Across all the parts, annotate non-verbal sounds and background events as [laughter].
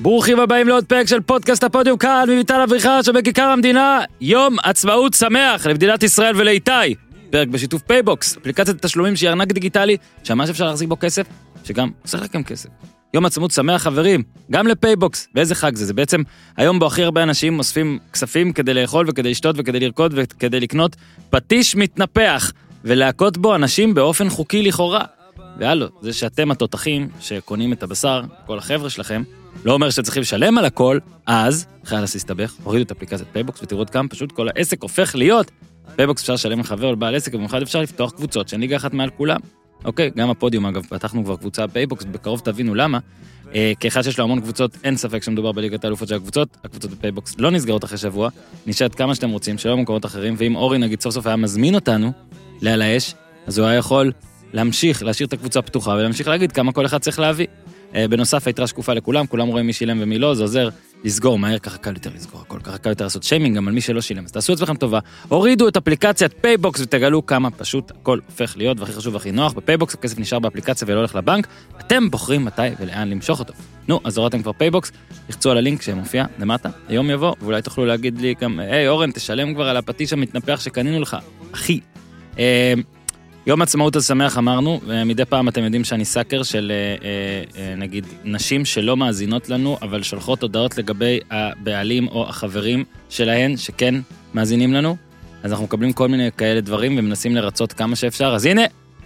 ברוכים הבאים לעוד פרק של פודקאסט הפודיום כאן מביטל אביחר שבכיכר המדינה יום עצמאות שמח למדינת ישראל ולאיתי. פרק בשיתוף פייבוקס, אפליקציית תשלומים שהיא ארנק דיגיטלי שממש אפשר להחזיק בו כסף, שגם עושה לכם כסף. יום עצמאות שמח חברים, גם לפייבוקס, ואיזה חג זה? זה בעצם היום בו הכי הרבה אנשים אוספים כספים כדי לאכול וכדי לשתות וכדי לרקוד וכדי לקנות פטיש מתנפח ולהכות בו אנשים באופן חוקי לכאורה. והלו, זה שאתם התותחים שקונים את הבשר, כל החבר'ה שלכם, לא אומר שצריכים לשלם על הכל, אז, חבל להסתבך, הורידו את אפליקציית פייבוקס ותראו עוד כמה פשוט כל העסק הופך להיות. פייבוקס אפשר לשלם לחבר או לבעל עסק, ובמיוחד אפשר לפתוח קבוצות שהן ליגה אחת מעל כולם. אוקיי, גם הפודיום אגב, פתחנו כבר קבוצה בפייבוקס, בקרוב תבינו למה. אה, כאחד שיש לו המון קבוצות, אין ספק שמדובר בליגת האלופות של הקבוצות, הקבוצות בפייבוקס לא נסגרות אחרי שבוע, נשארת כמה שאתם רוצים, שלא במקומות אחרים, ואם אורי נגיד סוף סוף היה מזמין אותנו לעל האש, אז הוא היה יכול להמשיך, להשאיר את הקבוצה פתוחה ולהמשיך להגיד כמה כל אחד צריך להביא. אה, בנוסף, היתרה שקופה לכולם, כולם רואים מי שילם ומי לא, זה עוזר לסגור מהר, ככה קל יותר לסגור הכל, ככה קל יותר לעשות שיימינג גם על מי שלא שילם. אז תעשו עצמכם טובה, הורידו את אפליקציית פייבוקס ותגלו כמה פשוט הכל הופך להיות, והכי חשוב והכי נוח, בפייבוקס הכסף נשאר באפליקציה ולא הולך לבנק, אתם בוחרים מתי ולאן למשוך אותו. נו, אז הורדתם כבר פייבוקס, לחצו על הלינק שמופיע למטה, היום יבוא, ואולי תוכלו להגיד לי גם, היי אורן, תשלם כבר על הפטיש המתנפח שקנינו לך, אחי. יום עצמאות אז שמח אמרנו, ומדי פעם אתם יודעים שאני סאקר של אה, אה, אה, נגיד נשים שלא מאזינות לנו, אבל שולחות הודעות לגבי הבעלים או החברים שלהן שכן מאזינים לנו, אז אנחנו מקבלים כל מיני כאלה דברים ומנסים לרצות כמה שאפשר, אז הנה,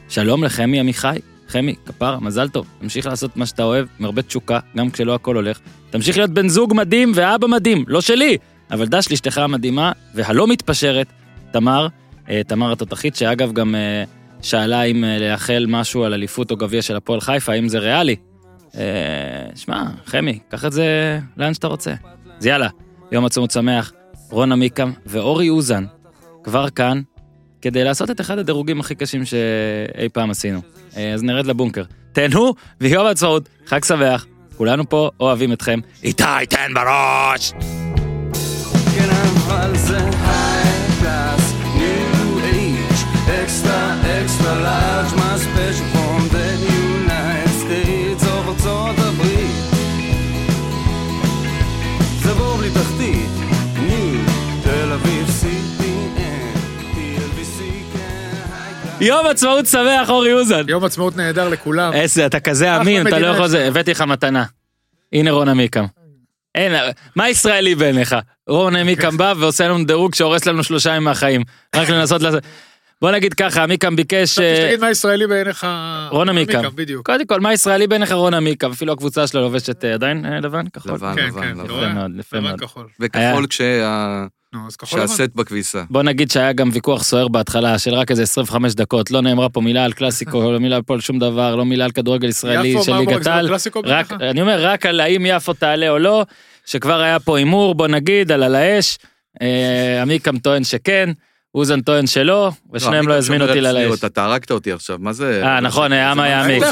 שלום לחמי עמיחי. חמי, כפר, מזל טוב, תמשיך לעשות מה שאתה אוהב, עם הרבה תשוקה, גם כשלא הכל הולך. תמשיך להיות בן זוג מדהים ואבא מדהים, לא שלי, אבל דש לאשתך המדהימה והלא מתפשרת, תמר, תמר התותחית, שאגב גם... שאלה אם אה, לאחל משהו על אליפות או גביע של הפועל חיפה, האם זה ריאלי. אה, שמע, חמי, קח את זה לאן שאתה רוצה. אז יאללה, יום עצמאות שמח, רונה מיקם ואורי אוזן כבר כאן, כדי לעשות את אחד הדירוגים הכי קשים שאי פעם עשינו. אה, אז נרד לבונקר. תהנו, ויום עצמאות, חג שמח, כולנו פה אוהבים אתכם. איתי, תן בראש! כן, אבל זה יום עצמאות שמח, אורי אוזן! יום עצמאות נהדר לכולם. איזה, אתה כזה אמין, אתה לא יכול. הבאתי לך מתנה. הנה רונה מיקם. אין, מה ישראלי בעיניך? רונה מיקם בא ועושה לנו דירוג שהורס לנו שלושה ימים מהחיים. רק לנסות לעשות... בוא נגיד ככה, מיקם ביקש... אה, שתגיד מה ישראלי בעיניך... רונה מיקם. בדיוק. קודם כל, מה ישראלי בעיניך רונה מיקם? אפילו הקבוצה שלו לובשת אה, עדיין אה, לבן? כחול? לבן, כן, לבן, כן, לבן. יפה? מאוד, יפה לבן מאוד. כחול. היה- וכחול כשה- נו, אז כחול לבן. שהסט בכביסה. בוא נגיד שהיה גם ויכוח סוער בהתחלה של רק איזה 25 דקות, לא נאמרה פה מילה על קלאסיקו, [laughs] לא מילה פה על שום דבר, לא מילה על כדורגל ישראלי של ליגת העל. רק, בעיניך? אני אומר, רק על האם יפו תעלה או לא, שכבר היה פה הימור, בוא נגיד, על על האש. אה, עמיקם טוען שכן, אוזן טוען שלא, ושניהם לא הזמינו אותי לעל האש. אתה הרגת אותי עכשיו, מה זה? אה, נכון, אה, עמה יעמיק.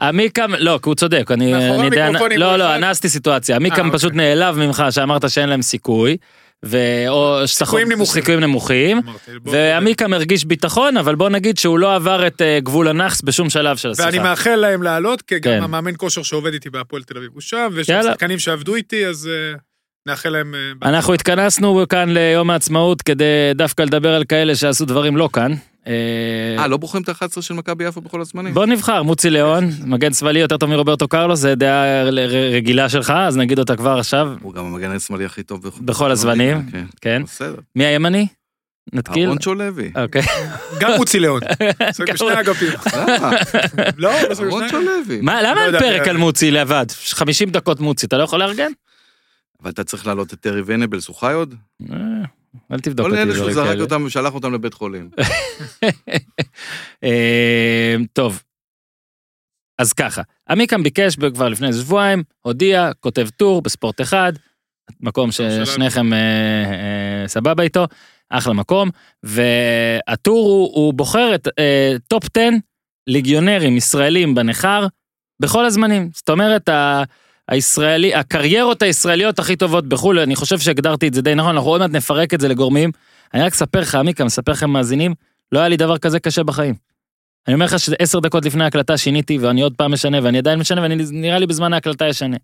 עמיקם, לא, כי הוא צודק, אני... המיקרופונים לא, לא. אנסתי סיטואציה. עמיקם אוקיי. פשוט נעלב ממך שאמרת שאין להם סיכוי, ו- או סיכויים נמוכים. סיכויים נמוכים. ועמיקם הרגיש ביטחון, אבל בוא נגיד שהוא לא עבר את אה, גבול הנאחס בשום שלב של השיחה. ואני מאחל להם לעלות, כי כן. גם המאמן כושר שעובד איתי בהפועל תל אביב הוא שם, ויש שחקנים שעבדו איתי, אז אה, נאחל להם... אה, אנחנו התכנסנו כאן ליום העצמאות כדי דווקא לדבר על כאלה שעשו דברים לא כאן. אה, אה, לא בוחרים את ה-11 של מכבי יפו בכל הזמנים? בוא נבחר, מוצי ליאון, מגן שמאלי יותר טוב מרוברטו קרלוס, זה דעה רגילה שלך, אז נגיד אותה כבר עכשיו, הוא גם המגן השמאלי הכי טוב בכל- הזמנים, כן. כן. בסדר. מי הימני? נתקיל? אהרון לוי. אוקיי. גם מוצי ליאון. [laughs] זה בשני אגפים. למה? [laughs] לא, זה אהרון בשני לוי. מה, למה לא אין פרק אה, על מוצי לבד? 50 דקות מוצי, אתה לא יכול לארגן? אבל אתה צריך להעלות את טרי ונבלס, הוא חי עוד? אל תבדוק כל אותי אלה שהוא זרק. אותם ושלח אותם לבית חולים. [laughs] אה, טוב. אז ככה, עמיקם ביקש כבר לפני שבועיים, הודיע, כותב טור בספורט אחד, מקום. ששניכם אה, אה, סבבה איתו, אחלה מקום, והטור הוא, הוא בוחר את אה, top 10 ליגיונרים ישראלים בנכר בכל הזמנים. זאת אומרת, ה... הישראלי, הקריירות הישראליות הכי טובות בחו"ל, אני חושב שהגדרתי את זה די נכון, אנחנו עוד מעט נפרק את זה לגורמים. אני רק אספר לך, עמיקם, אספר לכם מאזינים, לא היה לי דבר כזה קשה בחיים. אני אומר לך שעשר דקות לפני ההקלטה שיניתי, ואני עוד פעם משנה, ואני עדיין משנה, ונראה לי בזמן ההקלטה ישנה.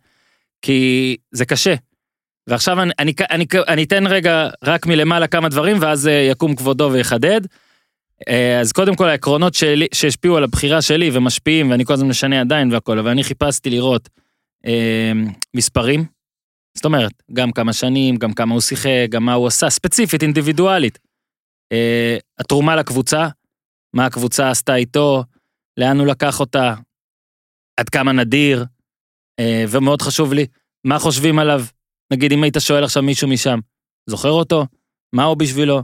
כי זה קשה. ועכשיו אני, אני, אני, אני אתן רגע רק מלמעלה כמה דברים, ואז אה, יקום כבודו ויחדד. אה, אז קודם כל העקרונות שלי, שהשפיעו על הבחירה שלי ומשפיעים, ואני כל הזמן משנה עדיין והכל, אבל אני חיפשתי לראות מספרים. זאת אומרת, גם כמה שנים, גם כמה הוא שיחק, גם מה הוא עשה, ספציפית, אינדיבידואלית. אה, התרומה לקבוצה, מה הקבוצה עשתה איתו, לאן הוא לקח אותה, עד כמה נדיר, אה, ומאוד חשוב לי, מה חושבים עליו. נגיד, אם היית שואל עכשיו מישהו משם, זוכר אותו? מה הוא בשבילו?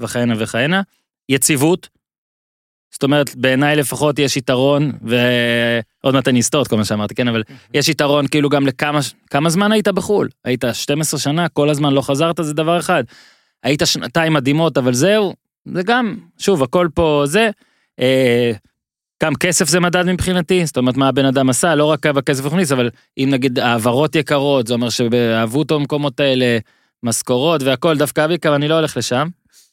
וכהנה וכהנה. יציבות. זאת אומרת, בעיניי לפחות יש יתרון, ועוד מעט אני אסתור את כל מה שאמרתי, כן, אבל יש יתרון כאילו גם לכמה כמה זמן היית בחו"ל? היית 12 שנה, כל הזמן לא חזרת, זה דבר אחד. היית שנתיים מדהימות, אבל זהו, זה גם, שוב, הכל פה זה. אה, גם כסף זה מדד מבחינתי, זאת אומרת מה הבן אדם עשה, לא רק כמה כסף הוא הכניס, אבל אם נגיד העברות יקרות, זה אומר שאהבו אותו במקומות האלה, משכורות והכל, דווקא אביקה, אני לא הולך לשם.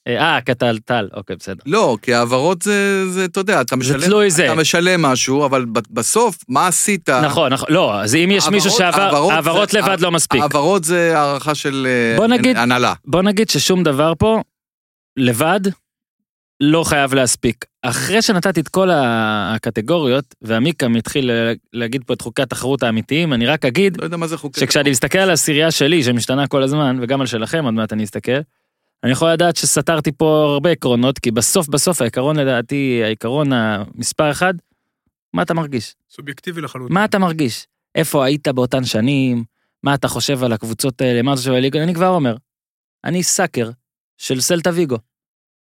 אה, קטל, טל, אוקיי, בסדר. לא, כי העברות זה, זה, אתה יודע, אתה משלם, תלוי זה. אתה משלם משהו, אבל בסוף, מה עשית? נכון, נכון, לא, אז אם יש מישהו העברות- שעבר, העברות העברות זה- לבד לא מספיק. העברות זה הערכה של אה, בוא נגיד- הנהלה. בוא נגיד ששום דבר פה, לבד, לא חייב להספיק. אחרי שנתתי את כל הקטגוריות, ועמיקם התחיל ל- להגיד פה את חוקי התחרות האמיתיים, אני רק אגיד לא יודע מה זה חוקי. שכשאני מסתכל על העשירייה שלי, שמשתנה כל הזמן, וגם על שלכם, עוד מעט אני אסתכל, אני יכול לדעת שסתרתי פה הרבה עקרונות, כי בסוף בסוף העיקרון לדעתי, העיקרון המספר אחד, מה אתה מרגיש? סובייקטיבי לחלוטין. מה אתה מרגיש? איפה היית באותן שנים? מה אתה חושב על הקבוצות האלה? מה אתה חושב על הליגה? אני כבר אומר, אני sucker של סלטה ויגו.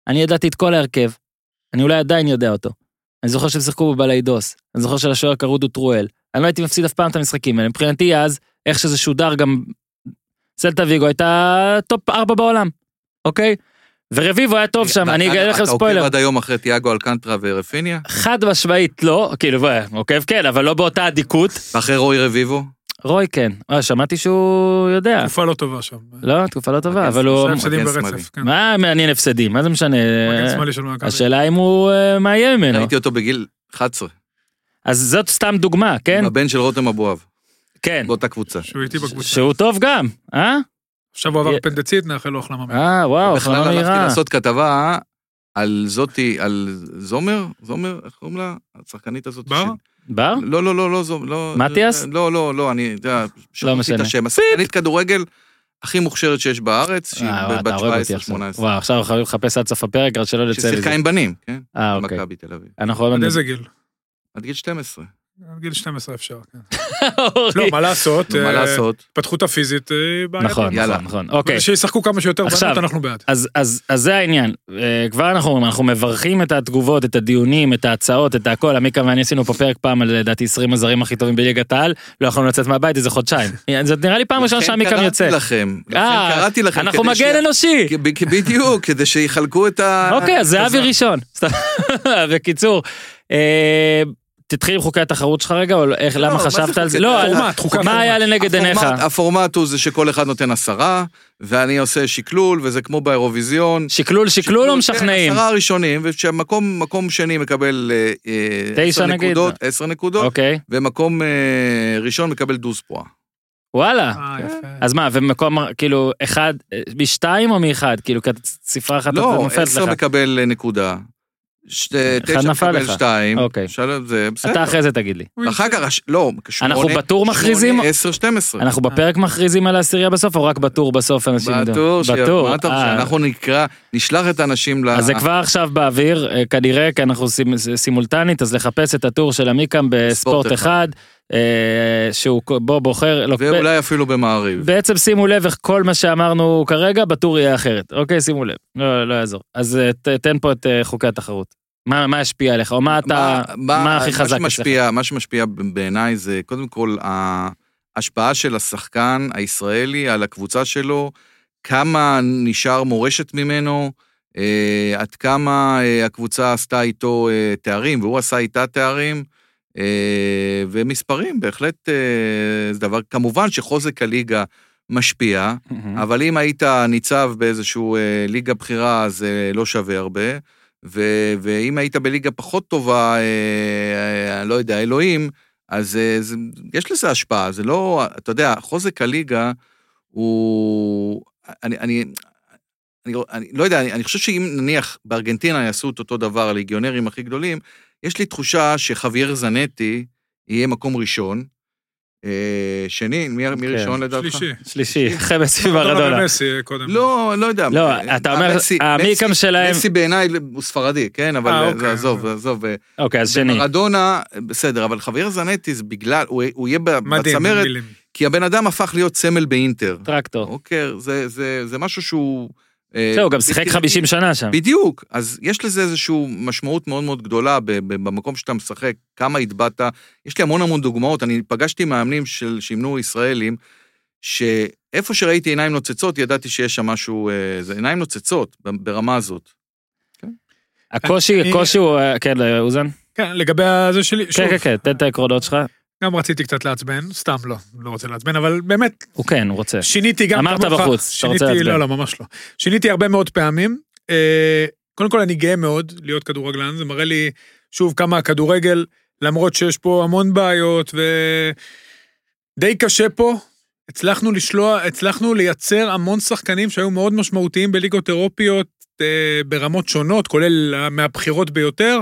אני ידעתי את כל ההרכב, אני אולי עדיין יודע אותו. אני זוכר שהם שיחקו בבלאידוס, אני זוכר שלשוער קראו דוטרואל. אני לא הייתי מפסיד אף פעם את המשחקים האלה. מבחינתי אז, איך שזה שודר גם... סלטה ויגו הייתה top 4 בעולם, אוקיי? ורביבו היה טוב שם, אני אגלה לך אתה ספוילר. עוקב עד היום אחרי תיאגו אלקנטרה ורפיניה? חד משמעית לא, כאילו, בוא, עוקב כן, אבל לא באותה אדיקות. ואחרי רוי רביבו? רוי כן. אה, שמעתי שהוא יודע. תקופה לא טובה שם. לא, תקופה לא טובה, אבל הוא... הפסדים ברצף. כן. מה מעניין הפסדים? מה זה משנה? השאלה אם הוא אה, מה יהיה ממנו. ראיתי אותו בגיל 11, אז זאת סתם דוגמה, כן? עם הבן של רותם אבואב, כן. באותה קבוצה. שהוא איתי בקבוצה. שהוא טוב גם, אה? עכשיו הוא עבר אפנדצית, נאחל לו החלמה. מהירה. אה, וואו, בכלל החלמה הלכתי מהירה. לעשות כתבה על זאתי, על זומר, זומר, איך קוראים לה? השחקנית הזאת. בר? בר? לא, לא, לא, לא, לא. מתיאס? לא, לא, לא, אני, אתה יודע, שכחתי משנה. את השם. השחקנית כדורגל הכי מוכשרת שיש בארץ, שהיא אה, בת אתה הורג אותי עכשיו. 17-18. וואו, עכשיו אנחנו חייבים לחפש עד סוף הפרק, רק שלא נצא ששיחקה מזה. עם בנים, כן? אה, אוקיי. מכבי תל אביב. אנחנו עוד עד איזה גיל? עד גיל 12. גיל 12 אפשר, כן. אורי. לא, מה לעשות? מה אה, לעשות? התפתחות הפיזית אה, בעייתית. נכון, יאללה. נכון, נכון. אוקיי. שישחקו כמה שיותר. בנות, אנחנו בעד. אז, אז, אז זה העניין. אה, כבר אנחנו אומרים, אנחנו מברכים את התגובות, את הדיונים, את ההצעות, את הכל. עמיקה ואני עשינו פה פרק פעם על לדעתי 20 הזרים הכי טובים בליגת העל, לא יכולנו לצאת מהבית איזה חודשיים. [laughs] זאת נראה לי פעם ראשונה לכן שעמיקה קראתי יוצא. לכם, לכן קראתי לכם. אנחנו כדי מגן אנושי. בדיוק, כדי שיחלקו את ה... אוקיי, אז זה כזה. אבי ראשון. [laughs] בקיצור, תתחיל עם חוקי התחרות שלך רגע, או איך, למה מה זה חשבת על זה? לא, התחרות? על- פורמט, חוקי מה הפורמט. היה לנגד עיניך? הפורמט- הפורמט הוא זה שכל אחד נותן עשרה, ואני עושה שקלול, וזה כמו באירוויזיון. שקלול שקלול או כן, משכנעים? עשרה הראשונים, ושמקום מקום שני מקבל אה, אה, תשע עשר? נקודות, עשר נקודות, אוקיי, ומקום אה, ראשון מקבל דוז פואה. וואלה. יפה. אז מה, ומקום, כאילו, אחד, משתיים או מאחד? כאילו, כי ספרה אחת לא, נופלת עשר לך. מקבל אה, נקודה. ש- אחד תשע לך. שתיים. אוקיי. שלב זה בסדר. אתה אחרי זה תגיד לי. אחר כך, הש- לא, שמונה, אנחנו בטור מכריזים? שמונה, עשר, שתים עשרה. אנחנו בפרק מכריזים על העשירייה בסוף, או רק בטור בסוף אנשים יודעים? בטור, בטור. מה אתה חושב? אה. אנחנו נקרא, נשלח את האנשים ל... אז זה כבר עכשיו באוויר, אה, כנראה, כי אנחנו סימ- סימולטנית, אז לחפש את הטור של עמיקם בספורט ספורט אחד, אה, שהוא בו בוחר, ואולי אפילו במעריב. בעצם שימו לב איך כל מה שאמרנו כרגע, בטור יהיה אחרת. אוקיי, שימו לב, לא לא יעזור. אז אה, ת- תן פה את אה, חוקי התחרות. מה מה השפיע עליך, או מה אתה, מה הכי חזק מה אצלך? שמשפיע, מה שמשפיע בעיניי זה קודם כל ההשפעה של השחקן הישראלי על הקבוצה שלו, כמה נשאר מורשת ממנו, אה, עד כמה אה, הקבוצה עשתה איתו אה, תארים, והוא עשה איתה תארים, אה, ומספרים, בהחלט אה, זה דבר, כמובן שחוזק הליגה משפיע, מהמם. אבל אם היית ניצב באיזשהו אה, ליגה בכירה, זה לא שווה הרבה. ו- ואם היית בליגה פחות טובה, אה, אה, לא יודע, אלוהים, אז אה, זה, יש לזה השפעה, זה לא, אתה יודע, חוזק הליגה הוא... אני, אני, אני, אני לא יודע, אני, אני חושב שאם נניח בארגנטינה יעשו את אותו דבר, הליגיונרים הכי גדולים, יש לי תחושה שחוויאר זנטי יהיה מקום ראשון. אה, שני, מי, מי כן. ראשון לדעתך? שלישי. שלישי, אחרי מסי מרדונה מרדונה. ומסי קודם. לא, לא יודע. לא, אה, אתה אומר, המיקם שלהם- מסי בעיניי הוא ספרדי, כן? אבל אה, אה, אוקיי. זה עזוב, עזוב. אה, אוקיי, אז שני. מרדונה, בסדר, אבל חוויאר זנטי זה בגלל, הוא הוא יהיה בצמרת. כי הבן אדם הפך להיות סמל באינטר. טרקטור. אוקיי, זה- זה זה משהו שהוא... אה, זהו, הוא גם שיחק בלתי 50 שנה שם. בדיוק, אז יש לזה איזושהי משמעות מאוד מאוד גדולה ב- ב- במקום שאתה משחק, כמה הטבעת. יש לי המון המון דוגמאות, אני פגשתי מאמנים של שימנו ישראלים, שאיפה שראיתי עיניים נוצצות, ידעתי שיש שם משהו, אה, זה עיניים נוצצות ברמה הזאת. הקושי, אני- הקושי הוא, אה, כן, אוזן? כן, לגבי הזה שלי, שוב, כן, כן, כן, תן את העקרונות שלך. גם רציתי קצת לעצבן, סתם לא, לא רוצה לעצבן, אבל באמת, הוא כן, הוא רוצה. שיניתי גם אמרת כמוך, בחוץ, אתה רוצה לעצבן. לא, לא, ממש לא. שיניתי הרבה מאוד פעמים. אה, קודם כל, אני גאה מאוד להיות כדורגלן, זה מראה לי, שוב, כמה הכדורגל, למרות שיש פה המון בעיות, ודי קשה פה, הצלחנו לשלוח, הצלחנו לייצר המון שחקנים שהיו מאוד משמעותיים בליגות אירופיות אה, ברמות שונות, כולל מהבחירות ביותר.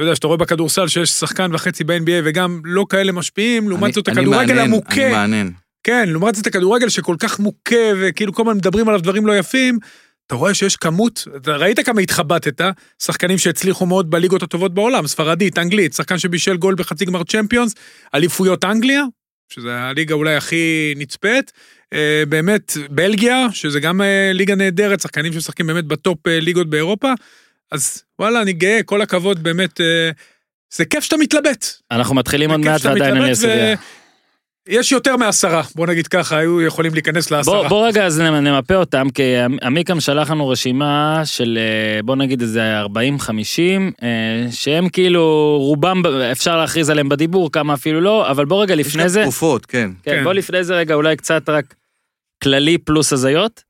אתה יודע, שאתה רואה בכדורסל שיש שחקן וחצי ב-NBA וגם לא כאלה משפיעים, לעומת זאת הכדורגל המוכה. אני מעניין. כן, לעומת זאת הכדורגל שכל כך מוכה וכאילו כל הזמן מדברים עליו דברים לא יפים, אתה רואה שיש כמות, אתה ראית כמה התחבטת, שחקנים שהצליחו מאוד בליגות הטובות בעולם, ספרדית, אנגלית, שחקן שבישל גול בחצי גמר צ'מפיונס, אליפויות אנגליה, שזה הליגה אולי הכי נצפית, אה, באמת בלגיה, שזה גם אה, ליגה נהדרת, שחקנים שמשחקים באמת בטופ אה, ליגות באירופה, אז וואלה, אני גאה, כל הכבוד, באמת, אה, זה כיף שאתה מתלבט. אנחנו מתחילים עוד מעט ועדיין אין לי. יש יותר מעשרה, בוא נגיד ככה, היו יכולים להיכנס לעשרה. בוא, בוא רגע אז נמ- נמפה אותם, כי עמיקם שלח לנו רשימה של אה, בוא נגיד איזה 40-50, אה, שהם כאילו רובם אפשר להכריז עליהם בדיבור, כמה אפילו לא, אבל בוא רגע יש לפני גם זה, תקופות, כן. כן, כן. בוא לפני זה רגע אולי קצת רק כללי פלוס הזיות,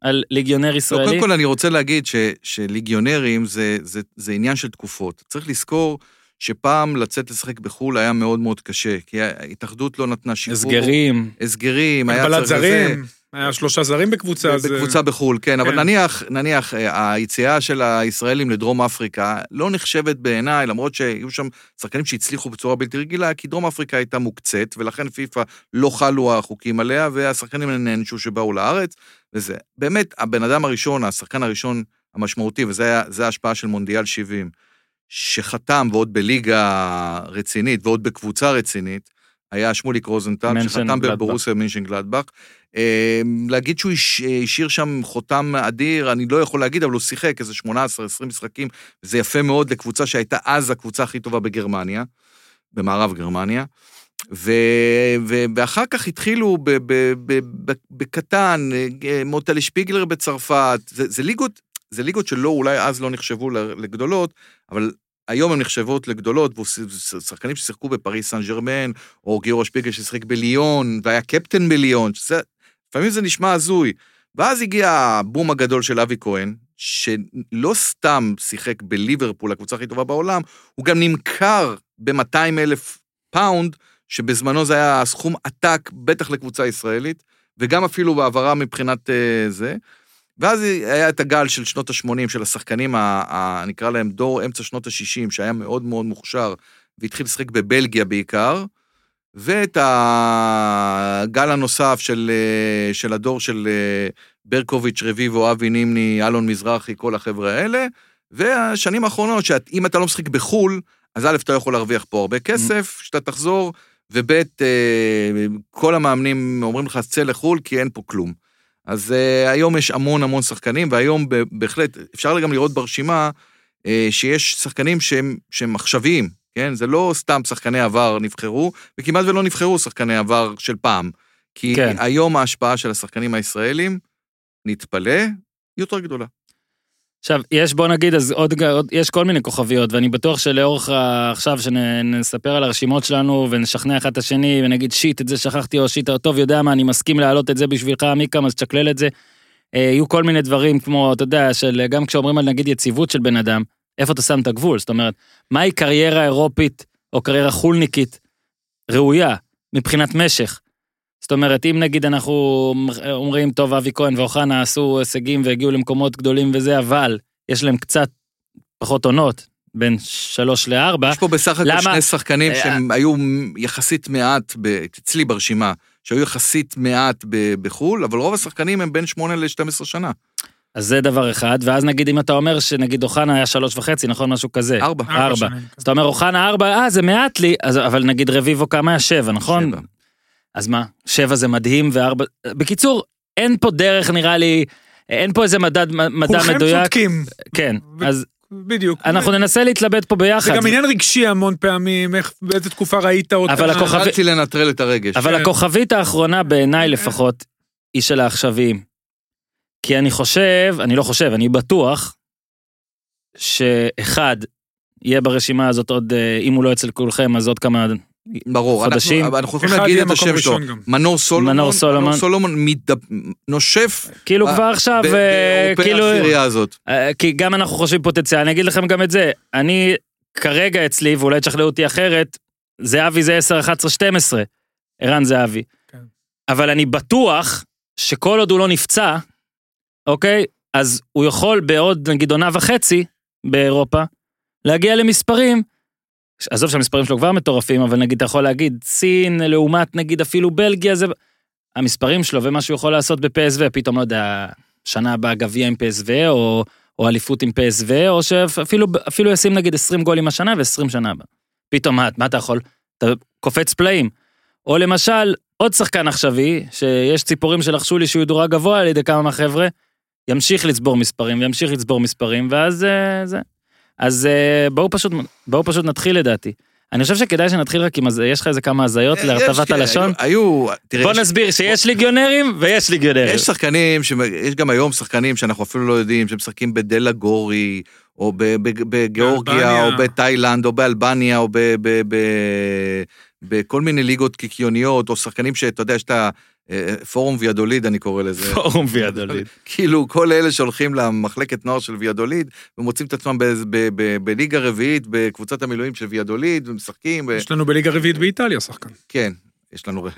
על ליגיונר לא, ישראלי. קודם כל אני רוצה להגיד ש, שליגיונרים זה, זה, זה עניין של תקופות. צריך לזכור שפעם לצאת לשחק בחו"ל היה מאוד מאוד קשה, כי ההתאחדות לא נתנה שחרור. הסגרים, הסגרים, היה צריך לזה. זרים, היה שלושה זרים בקבוצה, אז... בקבוצה בחו"ל, כן, אבל כן. נניח, נניח, אה, היציאה של הישראלים לדרום אפריקה לא נחשבת בעיניי, למרות שהיו שם שחקנים שהצליחו בצורה בלתי רגילה, כי דרום אפריקה הייתה מוקצת, ולכן פיפ"א לא חלו החוקים עליה, והשחקנים נענשו שבאו לארץ, וזה. באמת, הבן אדם הראשון, השחקן הראשון המשמעותי, זה ההשפעה של מונדיאל 70, שחתם, ועוד בליגה רצינית, ועוד בקבוצה רצינית, היה שמוליק רוזנטל, שחתם. בבורוסיה מינשן גלדבך. אה, להגיד שהוא הש- השאיר שם חותם אדיר, אני לא יכול להגיד, אבל הוא שיחק איזה 18-20 משחקים, וזה יפה מאוד לקבוצה שהייתה אז הקבוצה הכי טובה בגרמניה, במערב גרמניה. ו, ואחר כך התחילו ב, ב, ב, ב, בקטן, אה, מוטלי שפיגלר בצרפת, זה, זה ליגות, זה ליגות שלא, אולי אז לא נחשבו לגדולות, אבל היום הן נחשבות לגדולות, ושחקנים ששיחקו בפריס סן ג'רמן, או גיורא שפיגל ששיחק בליון, והיה קפטן בליון, שזה, לפעמים זה נשמע הזוי. ואז הגיע הבום הגדול של אבי כהן, שלא סתם שיחק בליברפול, הקבוצה הכי טובה בעולם, הוא גם נמכר ב-200 אלף פאונד, שבזמנו זה היה סכום עתק, בטח לקבוצה ישראלית, וגם אפילו בהעברה מבחינת אה, זה. ואז היה את הגל של שנות ה-80 של השחקנים, ה- ה- נקרא להם דור אמצע שנות ה-60, שהיה מאוד מאוד מוכשר, והתחיל לשחק בבלגיה בעיקר, ואת הגל הנוסף של, אה, של הדור של אה, ברקוביץ', רביבו, אבי נימני, אלון מזרחי, כל החבר'ה האלה, והשנים האחרונות, שאם אתה לא משחק בחו"ל, אז א', אתה לא יכול להרוויח פה הרבה כסף, שאתה תחזור, וב', אה, כל המאמנים אומרים לך, צא לחו"ל, כי אין פה כלום. אז uh, היום יש המון המון שחקנים, והיום בהחלט, אפשר גם לראות ברשימה uh, שיש שחקנים שהם, שהם עכשוויים, כן? זה לא סתם שחקני עבר נבחרו, וכמעט ולא נבחרו שחקני עבר של פעם. כי. כן. היום ההשפעה של השחקנים הישראלים, נתפלא, יותר גדולה. עכשיו, יש בוא נגיד, אז עוד, עוד, יש כל מיני כוכביות, ואני בטוח שלאורך עכשיו שנספר על הרשימות שלנו ונשכנע אחד את השני ונגיד שיט, את זה שכחתי, או שיט, טוב, יודע מה, אני מסכים להעלות את זה בשבילך, מיקם, אז תשקלל את זה. אה, יהיו כל מיני דברים כמו, אתה יודע, של גם כשאומרים על נגיד יציבות של בן אדם, איפה אתה שם את הגבול? זאת אומרת, מהי קריירה אירופית או קריירה חולניקית ראויה, מבחינת משך. זאת אומרת, אם נגיד אנחנו אומרים, טוב, אבי כהן ואוחנה עשו הישגים והגיעו למקומות גדולים וזה, אבל יש להם קצת פחות עונות, בין שלוש לארבע, יש פה בסך הכל למה? שני שחקנים אה, שהם היו יחסית מעט, ב- אצלי ברשימה, שהיו יחסית מעט ב- בחו"ל, אבל רוב השחקנים הם בין 8 ל-12 שנה. אז זה דבר אחד, ואז נגיד אם אתה אומר שנגיד אוחנה היה שלוש וחצי, נכון? משהו כזה. ארבע. ארבע. שנים. אז אתה אומר אוחנה ארבע, אה, זה מעט לי, אז, אבל נגיד רביבו כמה היה שבע, נכון? שבע. אז מה, שבע זה מדהים וארבע... בקיצור, אין פה דרך נראה לי, אין פה איזה מדד, מדע כולכם מדויק. צודקים, כן, ו- אז בדיוק. אנחנו ננסה להתלבט פה זה ביחד. גם עניין רגשי המון פעמים, איך, באיזה תקופה ראית אותה. אבל הכוכב- התחלתי לנטרל את הרגש. אבל כן. הכוכבית האחרונה בעיניי לפחות, היא של העכשוויים. כי אני חושב, אני לא חושב, אני בטוח, שאחד, יהיה ברשימה הזאת עוד, אה, אם הוא לא אצל כולכם, אז עוד כמה... ברור, חודשים. אנחנו, אנחנו יכולים להגיד את השם שלו. ראשון גם. מנור סולומון, מנור סולומון. סולומון מתדפ... נושף כאילו ב- כבר עכשיו, ב- אה, בעורפי כאילו... העשירייה הזאת. אה, כי גם אנחנו חושבים פוטנציאל, אני אגיד לכם גם את זה, אני כרגע אצלי, ואולי תשכנעו אותי אחרת, זהבי זה 10, 11, 12, ערן זהבי. כן. אבל אני בטוח שכל עוד הוא לא נפצע, אוקיי, אז הוא יכול בעוד נגיד עונה וחצי באירופה, להגיע למספרים, עזוב שהמספרים שלו כבר מטורפים, אבל נגיד אתה יכול להגיד סין לעומת נגיד אפילו בלגיה, זה... המספרים שלו ומה שהוא יכול לעשות בפסו, פתאום לא יודע, שנה הבאה גביע עם פסו, או, או אליפות עם פסו, או שאפילו אפילו ישים נגיד 20 גולים השנה ו-20 שנה הבאה. פתאום מה, מה אתה יכול? אתה קופץ פלאים. או למשל, עוד שחקן עכשווי, שיש ציפורים שלחשו לי שהוא ידורג גבוה על ידי כמה מהחבר'ה, ימשיך לצבור מספרים וימשיך לצבור מספרים, ואז אה, זה. אז אה, בואו פשוט, בואו פשוט נתחיל לדעתי. אני חושב שכדאי שנתחיל רק עם, הז- יש לך איזה כמה הזיות יש, להרטבת כן, הלשון? היו, היו- תראה, בוא יש- נסביר שיש ליגיונרים ויש ליגיונרים. יש שחקנים, ש- יש גם היום שחקנים שאנחנו אפילו לא יודעים, שמשחקים בדלה גורי, או ב- ב- בגיאורגיה. או בתאילנד, או באלבניה, או ב- ב- ב- בכל מיני ליגות קיקיוניות, או שחקנים שאתה יודע, יש את הפורום ויאדוליד, אני קורא לזה. פורום ויאדוליד. [laughs] כאילו, כל אלה שהולכים למחלקת נוער של ויאדוליד, ומוצאים את עצמם בליגה רביעית, בקבוצת המילואים של ויאדוליד, ומשחקים, יש לנו בליגה רביעית באיטליה שחקן. כן, יש לנו...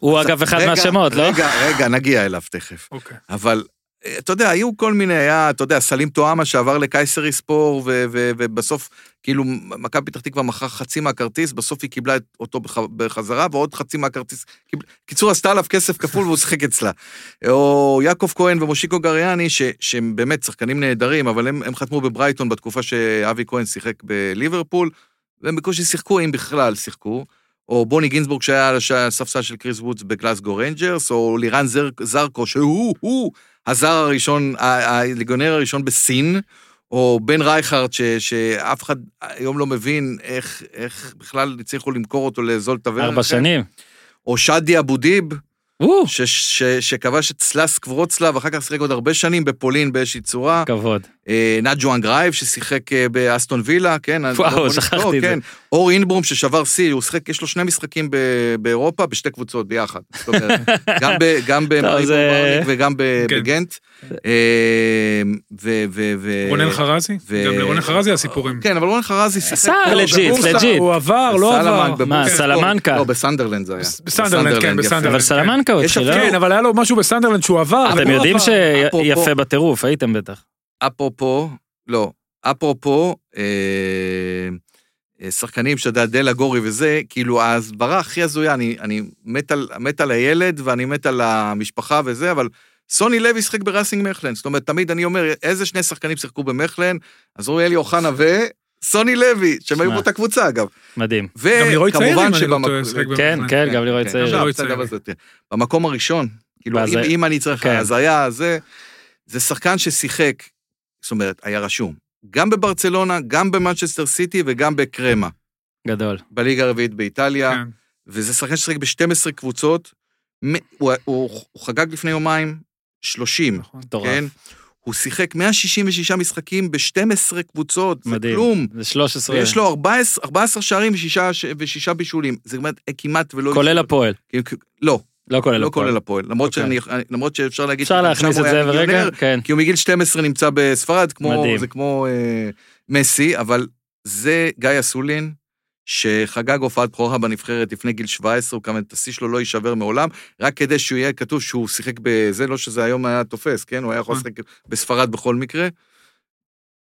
הוא אגב אחד מהשמות, לא? רגע, רגע, נגיע אליו תכף. אוקיי. אבל אה, אתה יודע, היו כל מיני, היה, אתה יודע, סלים טועמה שעבר לקייסרי ספור, ו- ו- ובסוף, כאילו, מכבי פתח תקווה מכרה חצי מהכרטיס, בסוף היא קיבלה אותו בח- בחזרה, ועוד חצי מהכרטיס. קיבל- קיצור, עשתה עליו כסף כפול והוא שיחק אצלה. או יעקב כהן ומושיקו גריאני, ש- שהם באמת שחקנים נהדרים, אבל הם, הם חתמו בברייטון בתקופה שאבי כהן שיחק בליברפול, והם בקושי שיחקו, אם בכלל שיחקו. או בוני גינזבורג שהיה על הספסל של כריס וודס בגלסגו רנג'רס, או לירן זר, זרקו, שהוא, הוא הזר הראשון, הליגיונר הראשון בסין, או בן רייכרד, ש, שאף אחד היום לא מבין איך, איך בכלל הצליחו למכור אותו לזולטה וארנה. ארבע שנים. או שאדי אבו דיב, ש, ש, שכבש את שלאסק ורוצלב, אחר כך שיחק עוד הרבה שנים בפולין באיזושהי צורה. כבוד. אה, נג'ואן גרייב ששיחק אה, באסטון וילה, כן? וואו, שכחתי את זה. כן. אור אינברום ששבר שיא, הוא שיחק, יש לו שני משחקים ב- באירופה, בשתי קבוצות ביחד. זאת אומרת, [laughs] גם ב- גם במריבור זה- ברניק וגם ב- כן. בגנט. אה, ו- ו- ו- רונן חרזי? ו- גם לרונן חרזי הסיפורים. כן, אבל רונן חרזי שיחק... שרפה, legit. legit. הוא עבר, לא עבר. מה, בבורסה. סלמנקה? לא, בסנדרלנד זה היה. בסנדרלנד, כן. בסנדרלנד. אבל סלמנקה התחיל, לא? כן, אבל היה לו משהו בסנדרלנד שהוא עבר. אתם ולא יודעים שיפה בטירוף, הייתם בטח. אפרופו, לא, אפרופו, אה, אה, שחקנים שאתה יודע, דלה גורי וזה, כאילו ההסברה הכי הזויה, אני, אני מת, על, מת על הילד ואני מת על המשפחה וזה, אבל סוני לוי שיחק בראסינג מכלן, זאת אומרת, תמיד אני אומר, איזה שני שחקנים שיחקו במכלן? אז אוריאלי אוחנה וסוני לוי, שהם היו. באותה קבוצה אגב. מדהים. גם לירוי צעיר, אם וכמובן אני לא כן. כן, גם לירוי צעיר. גם לירוי בסדר, צעיר. זה- במקום הראשון, כאילו, אם, אני צריך כן. הזיה, זה, זה שחקן ששיחק, זאת אומרת, היה רשום, גם בברצלונה, גם במנצ'סטר סיטי וגם בקרמה, גדול. בליגה הרביעית באיטליה, כן. וזה שחקן ששיחק ב-12 קבוצות, הוא, הוא, הוא חגג לפני יומיים 30, נכון. מטורף. כן? הוא שיחק 166 משחקים ב-12 קבוצות, זה מדהים. כלום. זה 13. ויש לו 14, 14 שערים ושישה, ושישה בישולים. זה כמעט כמעט ולא... כולל הפועל. לא, לא כולל לא הפועל. כולל הפועל. למרות, אוקיי. שאני, למרות שאפשר להגיד... אפשר להכניס את זה ברגע? כן. כי הוא מגיל 12 נמצא בספרד, כמו, מדהים. זה כמו אה, מסי, אבל זה גיא אסולין, שחגג הופעת בכורה בנבחרת לפני גיל 17, הוא כמובן, את השיא שלו לא יישבר מעולם, רק כדי שהוא יהיה כתוב שהוא שיחק בזה, לא שזה היום היה תופס, כן? הוא היה יכול אה. לשחק בספרד בכל מקרה,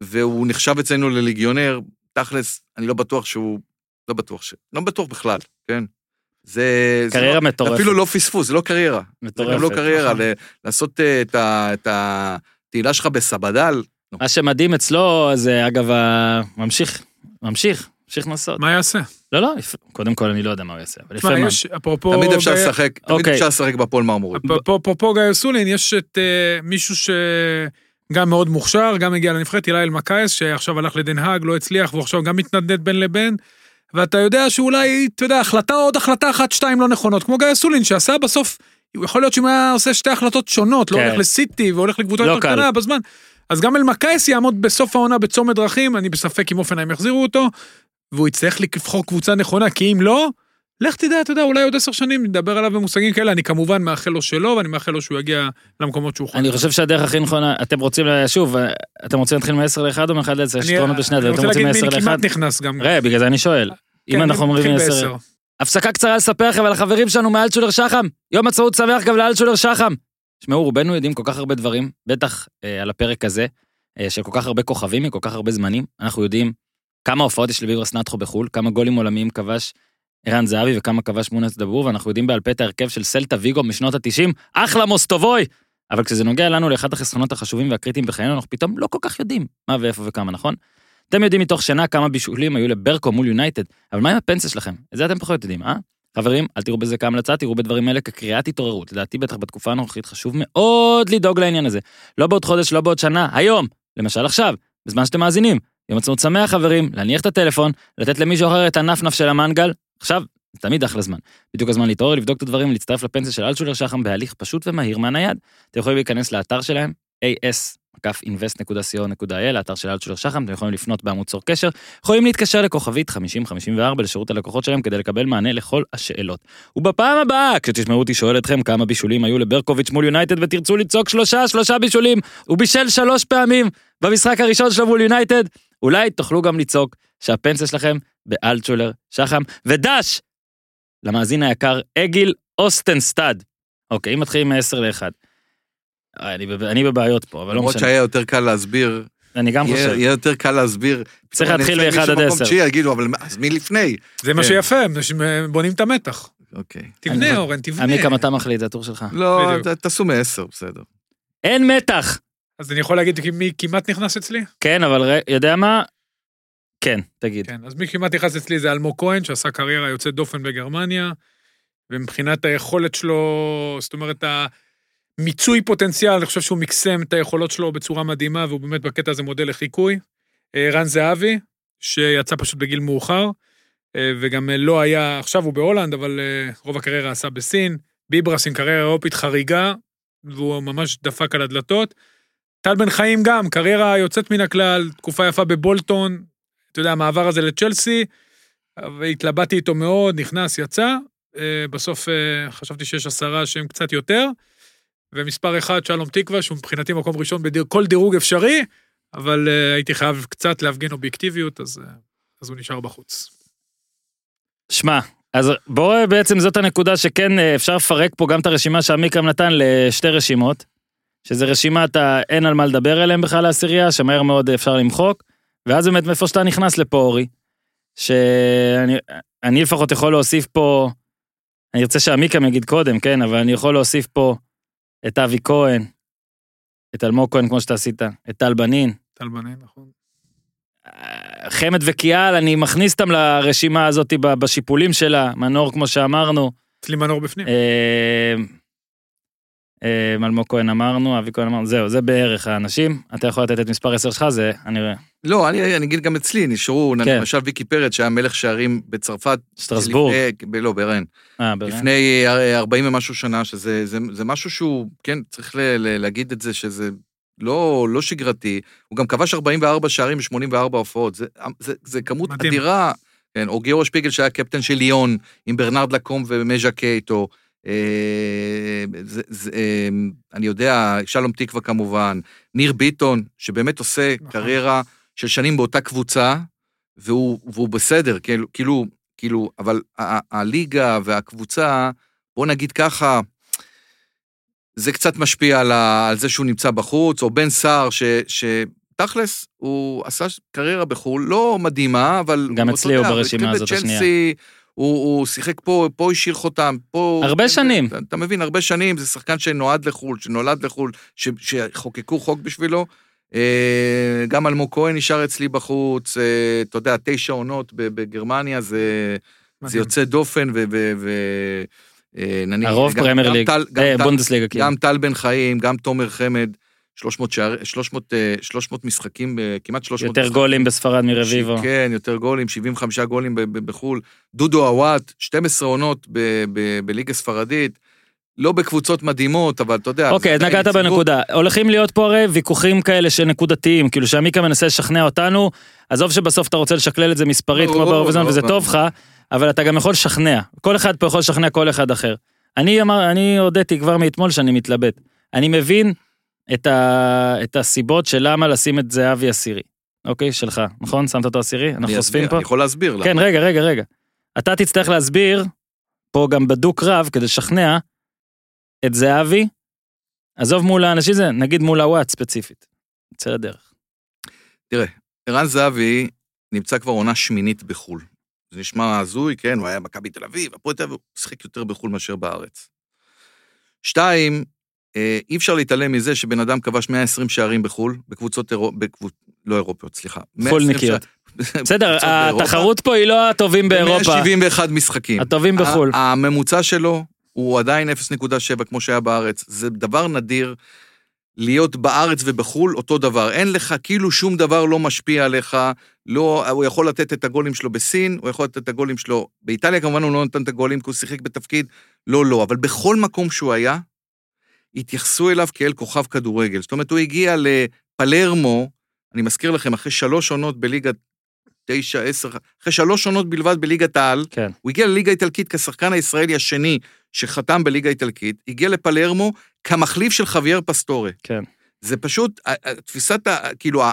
והוא נחשב אצלנו לליגיונר, תכלס, אני לא בטוח שהוא, לא בטוח ש... לא בטוח בכלל, כן? זה... זה קריירה לא, מטורפת. אפילו לא פספוס, זה לא קריירה. זה מטורפת. גם לא קריירה, נכון. ל- לעשות אה, את ה- את התהילה שלך בסבדל, מה שמדהים אצלו זה אגב, ממשיך, ממשיך, ממשיך לנסות. מה יעשה? לא, לא. קודם כל אני לא יודע מה הוא יעשה, אבל יפה. יש, אפרופו... תמיד אפשר לשחק, תמיד אוקיי. אפשר לשחק בפועל מרמורית. אפרופו גיא סולין, יש את אה, מישהו שגם מאוד מוכשר, גם הגיע לנבחרת, אילי אלמקייס, שעכשיו הלך לדנהאג, לא הצליח, והוא עכשיו גם מתנדנד בין לבין. ואתה יודע שאולי, אתה יודע, החלטה עוד החלטה אחת, שתיים לא נכונות, כמו גיא סולין, שעשה בסוף, יכול להיות שאם היה עושה שתי החלטות שונות, לא כן. הולך לסיטי והולך לקבוצה לא יותר. קטנה בזמן, אז גם אלמקייס יעמוד בסוף העונה בצומת דרכים, אני בספק אם אופנהיים יחזירו אותו, והוא יצטרך לבחור קבוצה נכונה, כי אם לא, לך תדע, אתה יודע, אולי עוד עשר שנים נדבר עליו במושגים כאלה, אני כמובן מאחל לו שלא, ואני מאחל לו שהוא יגיע למקומות שהוא יכול. אני חושב שהדרך הכי נכונה, אתם רוצים, ל- שוב, אתם רוצים להתחיל מ-10 ל-1 או מ-1 ל-10? יש אני- יתרונות בשני אני הדברים, אתם רוצה רוצים להגיד מ-10 מי ל-1? כמעט נכנס גם. ראה, בגלל זה אני שואל. כן, אם אנחנו אומרים נתחיל מ-10... בעשר. הפסקה קצרה לספר לכם על החברים שלנו מאלצ'ולר שחם. יום עצמאות שמח גם לאלצ'ולר שחם. תשמעו, רובנו יודעים כל כך הרבה דברים, בטח אה, על הפרק הזה, אה, של כל כך הרבה כוכבים מכל כך הרבה זמנים. אנחנו יודעים כמה הופעות יש לביברס נטחו בחו"ל, כמה גולים עולמיים כבש ערן זהבי וכמה כבש מונס דבור, ואנחנו יודעים בעל פה את ההרכב של סלטה ויגו משנות ה-90, אחלה מוסטובוי! אבל כשזה נוגע לנו לאחד החסרונות החשובים והקריטיים בחיינו, אנחנו פתאום לא כל כך יודעים מה ואיפה וכמה, נכון? אתם יודעים מתוך שינה כמה בישולים היו לברקו מול יונייטד, אבל מה עם הפנסיה שלכם? את זה אתם פחות יודעים, אה? חברים, אל תראו בזה כהמלצה, תראו בדברים האלה כקריאת התעוררות. לדעתי בטח בתקופה הנוכחית חשוב מאוד לדאוג לעניין הזה. לא בעוד חודש, לא בעוד שנה, היום. למשל עכשיו, בזמן שאתם מאזינים. יום עצמאות שמח חברים, להניח את הטלפון, לתת למישהו אחר את הנפנף של המנגל. עכשיו, תמיד אחלה זמן. בדיוק הזמן להתעורר, לבדוק את הדברים ולהצטרף לפנסיה של אלטשולר שחם בהליך פשוט ומהיר מהנייד. אתם יכולים להיכנס לאתר שלהם, as-invest.co.il, האתר של אלטשולר שחם, אתם יכולים לפנות בעמוד צור קשר, יכולים להתקשר לכוכבית 5054 לשירות הלקוחות שלהם כדי לקבל מענה לכל השאלות. ובפעם הבאה, כשתשמעו אותי שואל אתכם כמה בישולים היו לברקוביץ' מול יונייטד ותרצו לצעוק שלושה, שלושה בישולים, הוא בישל שלוש פעמים במשחק הראשון שלו מול יונייטד, אולי תוכלו גם לצעוק שהפנסיה שלכם באלטשולר שחם, ודש! למאזין היקר אגיל אוסטנסטד. אוקיי, אם מתחילים מ-10 ל-1. אני, בב- אני בבעיות פה, אבל לא למרות משנה. שהיה יותר קל להסביר, אני גם יהיה חושב. יהיה יותר קל להסביר. צריך להתחיל אני אצא מאחד עד מישהו עשר. במקום תשיעי, יגידו, אבל מה- אז מי לפני? זה מה כן. שיפה, אה, בונים את המתח. אוקיי. אני- תבנה, אורן, תבנה. עמי, כמה אתה מחליט, זה הטור שלך. לא, תעשו מעשר, בסדר. אין מתח! אז אני יכול להגיד מי כמעט נכנס אצלי? כן, אבל ר- יודע מה? כן, תגיד. כן, אז מי כמעט נכנס אצלי זה אלמוג כהן, שעשה קריירה יוצאת דופן בגרמניה, ומבחינת היכולת שלו, זאת אומרת, המיצוי פוטנציאל, אני חושב שהוא מקסם את היכולות שלו בצורה מדהימה, והוא באמת בקטע הזה מודל לחיקוי. אה, רן זהבי, שיצא פשוט בגיל מאוחר, אה, וגם אה, לא היה, עכשיו הוא בהולנד, אבל רוב הקריירה עשה בסין. ביברס עם קריירה אירופית חריגה, והוא ממש דפק על הדלתות. טל בן חיים גם, קריירה יוצאת מן הכלל, תקופה יפה בבולטון, אתה יודע, המעבר הזה לצ'לסי, והתלבטתי איתו מאוד, נכנס, יצא, אה, בסוף אה, חשבתי שיש עשרה שהם קצת יותר, ומספר אחד, שלום תקווה, שהוא מבחינתי מקום ראשון בכל דירוג אפשרי, אבל אה, הייתי חייב קצת להפגין אובייקטיביות, אז, אז הוא נשאר בחוץ. שמע, אז בוא בעצם זאת הנקודה שכן אפשר לפרק פה גם את הרשימה שעמיקם נתן לשתי רשימות, שזה רשימת האין על מה לדבר אליהם בכלל לעשירייה, שמהר מאוד אפשר למחוק, ואז באמת מאיפה שאתה נכנס לפה אורי, שאני אני לפחות יכול להוסיף פה, אני ארצה שעמיקם יגיד קודם, כן, אבל אני יכול להוסיף פה את אבי כהן, את אלמוג כהן כמו שאתה עשית, את טל בנין, טל בנין, נכון? חמד וקיאל, אני מכניס אותם לרשימה הזאת בשיפולים שלה, מנור כמו שאמרנו, אצלי מנור בפנים. אה, אה, אלמוג כהן אמרנו, אבי כהן אמרנו, זהו, זה בערך האנשים. אתה יכול לתת את מספר 10 שלך, זה, אני רואה, לא, אני אני אגיד גם אצלי, נשארו, כן. למשל ויקי פרץ, שהיה מלך שערים בצרפת. שטרסבורג. לפני- לא, ברן. אה, באמת? לפני אה, 40 ומשהו שנה, שזה זה, זה משהו שהוא, כן, צריך ל, ל, להגיד את זה, שזה לא, לא שגרתי. הוא גם כבש 44 שערים ב-84 הופעות, זה, זה, זה כמות מדהים. אדירה. כן, או גיאורו שפיגל שהיה קפטן של ליון, עם ברנרד לקום ומז'קה איתו. אה, זה, זה, אה, אני יודע, שלום תקווה כמובן, ניר ביטון, שבאמת עושה נכון. קריירה של שנים באותה קבוצה, והוא, והוא בסדר, כאילו, כאילו, כאילו, אבל ה- הליגה והקבוצה, בוא נגיד ככה, זה קצת משפיע על, ה, על זה שהוא נמצא בחוץ, או בן סער, ש- שתכלס, הוא עשה קריירה בחו"ל, לא מדהימה, אבל... גם אצלי הוא ברשימה הזאת השנייה. הוא, הוא שיחק פה, פה השאיר חותם, פה... הרבה שנים. אתה, אתה מבין, הרבה שנים, זה שחקן שנועד לחו"ל, שנולד לחו"ל, ש, שחוקקו חוק בשבילו. אה, גם אלמוג כהן נשאר אצלי בחוץ, אה, אתה יודע, תשע עונות ב- בגרמניה, זה, זה. יוצא דופן, ו... ו, ו אה, נניח, הרוב פרמייר ליג, טל- גם טל- בונדסליגה כאילו. גם טל בן חיים, גם תומר חמד, 300 שער, 300, אה, 300 משחקים, אה, כמעט 300 יותר משחקים. גולים בספרד מרביבו. כן, יותר גולים, 75 גולים ב- ב- בחו"ל. דודו עוואט, 12 עונות בליגה ספרדית. לא בקבוצות מדהימות, אבל אתה יודע... אוקיי, זה נגעת יציבות. בנקודה. הולכים להיות פה הרי ויכוחים כאלה שנקודתיים, כאילו שעמיקה מנסה לשכנע אותנו, עזוב שבסוף אתה רוצה לשקלל את זה מספרית כמו באירוויזיון לא, וזה לא. טוב לך, אבל אתה גם יכול לשכנע. כל אחד פה יכול לשכנע כל אחד אחר. אני אמר, אני הודיתי כבר מאתמול שאני מתלבט. אני מבין את, ה, את הסיבות של למה לשים את זהבי עשירי. אוקיי, שלך, נכון? שמת אותו עשירי? אנחנו חושפים פה? אני יכול להסביר למה. כן, רגע, רגע, רגע. אתה תצטרך להסביר, פה גם בדוק רב, כדי לשכנע את זהבי, עזוב מול האנשים זה, נגיד מול הוואט ספציפית. יצא לדרך. ערן זהבי נמצא כבר עונה שמינית בחו"ל. זה נשמע הזוי, כן, הוא היה מכבי תל אביב, הפועל תל אביב, הוא שיחק יותר בחו"ל מאשר בארץ. שתיים, אי אפשר להתעלם מזה שבן אדם כבש 120 שערים בחו"ל, בקבוצות אירופ... בקבוצ... לא אירופיות, סליחה. 120 פולניקיות. שער- בסדר. התחרות פה היא לא הטובים באירופה, 171 משחקים. הטובים בחו"ל. הממוצע שלו הוא עדיין 0.7 כמו שהיה בארץ. זה דבר נדיר להיות בארץ ובחו"ל אותו דבר. אין לך, כאילו שום דבר לא משפיע עליך. לא, הוא יכול לתת את הגולים שלו בסין, הוא יכול לתת את הגולים שלו... באיטליה כמובן הוא לא נתן את הגולים כי הוא שיחק בתפקיד, לא, לא. אבל בכל מקום שהוא היה, התייחסו אליו כאל כוכב כדורגל. זאת אומרת, הוא הגיע לפלרמו, אני מזכיר לכם, אחרי שלוש עונות בליגת תשע, עשר, אחרי שלוש עונות בלבד בליגת העל, כן. הוא הגיע לליגה האיטלקית כשחקן הישראלי השני שחתם בליגה האיטלקית, הגיע לפלרמו כמחליף של חוויאר פסטורי. כן. זה פשוט, תפיסת, כאילו,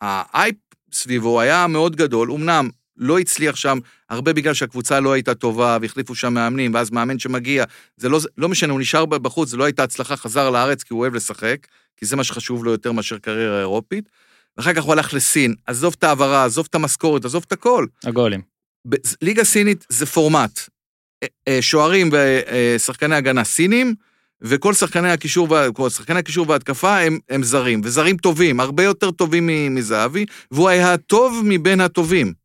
האייפ סביבו היה מאוד גדול, אמנם לא הצליח שם, הרבה בגלל שהקבוצה לא הייתה טובה, והחליפו שם מאמנים, ואז מאמן שמגיע, זה לא, לא משנה, הוא נשאר בחוץ, זה לא הייתה הצלחה, חזר לארץ כי הוא אוהב לשחק, כי זה מה שחשוב לו יותר מאשר קריירה אירופית. ואחר כך הוא הלך לסין, עזוב את העברה, עזוב את המשכורת, עזוב את הכל. הגולים. ב- ליגה סינית זה פורמט. אה, אה, שוערים ושחקני הגנה סינים, וכל שחקני הקישור, כל שחקני הקישור וההתקפה הם, הם זרים, וזרים טובים, הרבה יותר טובים מזהבי, והוא היה הטוב מבין הטובים.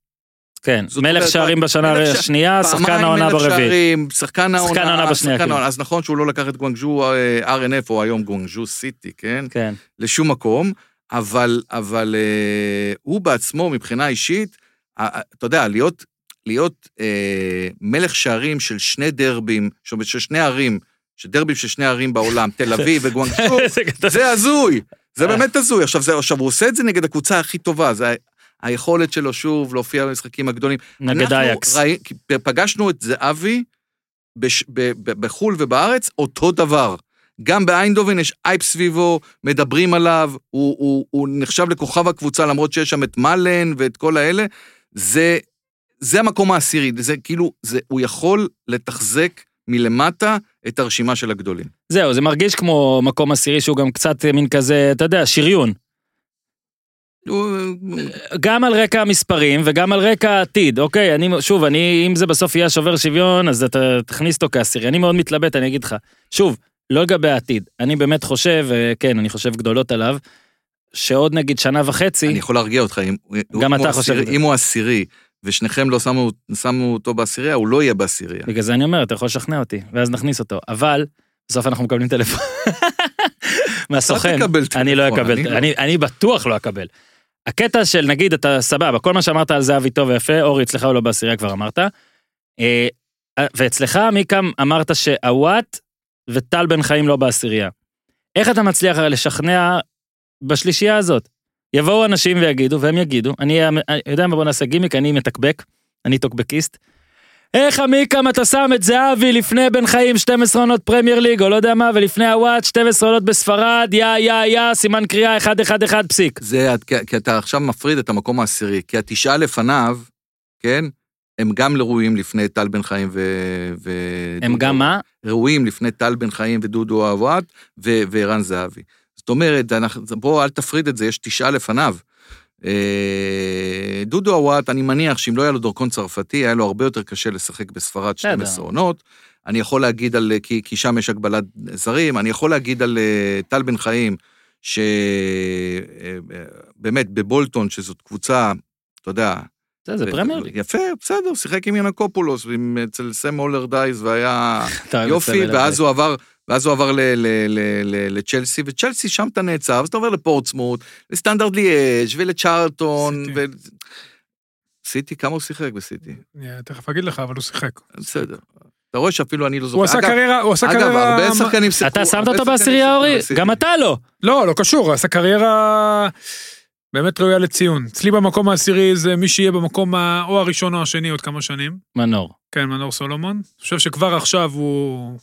כן, מלך שערים בשנה מלך השנייה, שחקן פעמיים העונה מלך ברביעית. שערים, שחקן העונה, שחקן העונה בשנייה. העונה. אז נכון שהוא לא לקח את גואנג'ו אה, RNF, או היום גואנג'ו סיטי, כן? כן. לשום מקום, אבל, אבל אה, הוא בעצמו, מבחינה אישית, אתה יודע, להיות, להיות אה, מלך שערים של שני דרבים, זאת אומרת, של שני ערים, של דרבים של שני ערים בעולם, תל אביב [laughs] וגואנג'ו, זה הזוי, זה אה. באמת הזוי. עכשיו, זה, עכשיו, הוא עושה את זה נגד הקבוצה הכי טובה, זה היכולת שלו שוב להופיע במשחקים הגדולים. נגד אנחנו אייקס. ראי, פגשנו את זהבי בש, ב, ב, בחו"ל ובארץ, אותו דבר. גם באיינדובן יש אייפ סביבו, מדברים עליו, הוא, הוא, הוא נחשב לכוכב הקבוצה למרות שיש שם את מלן ואת כל האלה. זה, זה המקום העשירי, זה כאילו, זה, הוא יכול לתחזק מלמטה את הרשימה של הגדולים. זהו, זה מרגיש כמו מקום עשירי שהוא גם קצת מין כזה, אתה יודע, שריון. גם על רקע המספרים וגם על רקע העתיד, אוקיי? אני, שוב, אני, אם זה בסוף יהיה שובר שוויון, אז אתה תכניס אותו כעשירי. אני מאוד מתלבט, אני אגיד לך. שוב, לא לגבי העתיד. אני באמת חושב, וכן, אני חושב גדולות עליו, שעוד נגיד שנה וחצי, אני יכול להרגיע אותך, אם, גם אם אתה הוא חושב זה. אם הוא עשירי, ושניכם לא שמו, שמו אותו בעשירייה, הוא לא יהיה בעשירייה. בגלל זה אני אומר, אתה יכול לשכנע אותי, ואז נכניס אותו. אבל, בסוף אנחנו מקבלים טלפון. [laughs] מהסוכן. אני לא אקבל, לא. אני בטוח לא אקבל. הקטע של נגיד אתה סבבה, כל מה שאמרת על זהבי טוב ויפה, אורי אצלך הוא לא בעשירייה כבר אמרת. אה, ואצלך עמיקם אמרת שהוואט וטל בן חיים לא בעשירייה. איך אתה מצליח לשכנע בשלישייה הזאת? יבואו אנשים ויגידו, והם יגידו, אני אני יודע מה בוא נעשה גימיק, אני מתקבק, אני טוקבקיסט. איך עמיקם אתה שם את זהבי לפני בן חיים 12 עונות פרמייר ליג, או לא יודע מה, ולפני הוואט 12 עונות בספרד, יא יא יא, סימן קריאה 1-1-1 פסיק. זה, כי, כי אתה עכשיו מפריד את המקום העשירי, כי התשעה לפניו, כן, הם גם ראויים לפני טל בן חיים ו... ו הם גם מה? ראויים לפני טל בן חיים ודודו אבואט וערן זהבי. זאת אומרת, אנחנו- בוא, אל תפריד את זה, יש תשעה לפניו. אה, דודו אבואט, אני מניח שאם לא היה לו דרכון צרפתי, היה לו הרבה יותר קשה לשחק בספרד בסדר. 12 עונות. אני יכול להגיד על, כי, כי שם יש הגבלת זרים, אני יכול להגיד על אה, טל בן חיים, שבאמת בבולטון, שזאת קבוצה, אתה יודע, זה, זה פרמייר ליג. יפה, בסדר, שיחק עם יאנקופולוס, אצל סם אלרדייס, והיה [laughs] יופי, ואז. הוא עבר, ואז הוא עבר ל- ל- ל- ל- לצ'לסי, וצ'לסי שם אתה נעצר, אז אתה עובר לפורטסמוט, לסטנדרט ליאז' ולצ'ארלטון. ו... סיטי, כמה הוא שיחק בסיטי? תכף אגיד לך, אבל הוא שיחק. בסדר. אתה רואה שאפילו אני לא זוכר. הוא עשה אגב- קריירה, הוא עשה אגב, קריירה... הרבה שחקנים שיחקו. אתה שמת אותו בעשירייה אורי? גם אתה לא. לא, לא קשור, הוא עשה קריירה באמת ראויה לציון. אצלי במקום העשירי זה מי שיהיה במקום או הראשון או השני עוד כמה שנים. מנור. כן, מנור סולומון. אני חושב שכבר עכשיו הוא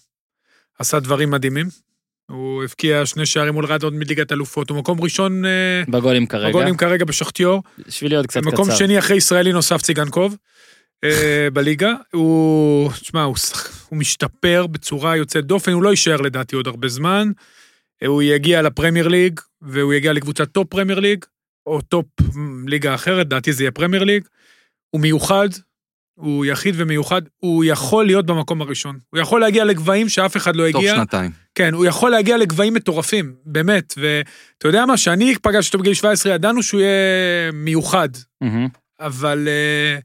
עשה דברים מדהימים. הוא הבקיע שני שערים מול רדוד מליגת אלופות, הוא מקום ראשון אה, בגולים כרגע. בגולים כרגע בשכטיור. בשביל להיות קצת מקום קצר. שני אחרי ישראלי נוסף ציגנקוב אה, [laughs] בליגה. הוא, תשמע, הוא, שח- הוא משתפר בצורה יוצאת דופן, הוא לא יישאר לדעתי עוד הרבה זמן. אה, הוא יגיע לפרמייר ליג, והוא יגיע לקבוצת טופ פרמייר ליג, או טופ ליגה אחרת, דעתי זה יהיה פרמייר ליג. הוא מיוחד, הוא יחיד ומיוחד, הוא יכול להיות במקום הראשון. הוא יכול להגיע לגבהים שאף אחד לא תוך הגיע. שנתיים. כן, הוא יכול להגיע לגבהים מטורפים, באמת. ואתה יודע מה, שאני פגשתי אותו בגיל 17, ידענו שהוא יהיה מיוחד. מהמם. אבל uh,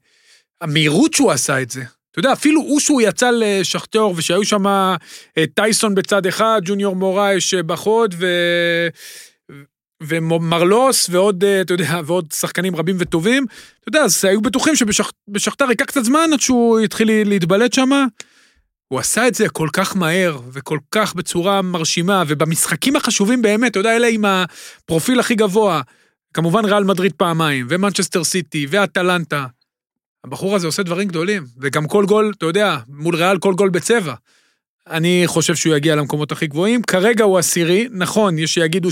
המהירות שהוא עשה את זה, אתה יודע, אפילו הוא שהוא יצא לשכתור, ושהיו שם uh, טייסון בצד אחד, ג'וניור מורייש אה, בחוד, ו... ומרלוס ועוד, אה, אתה יודע, ועוד שחקנים רבים וטובים, אתה יודע, אז היו בטוחים שבשכתר ייקח קצת זמן עד שהוא יתחיל להתבלט שם. הוא עשה את זה כל כך מהר, וכל כך בצורה מרשימה, ובמשחקים החשובים באמת, אתה יודע, אלה עם הפרופיל הכי גבוה, כמובן ריאל מדריד פעמיים, ומנצ'סטר סיטי, ואטלנטה. הבחור הזה עושה דברים גדולים, וגם כל גול, אתה יודע, מול ריאל כל גול בצבע. אני חושב שהוא יגיע למקומות הכי גבוהים. כרגע הוא עשירי, נכון, יש שיגידו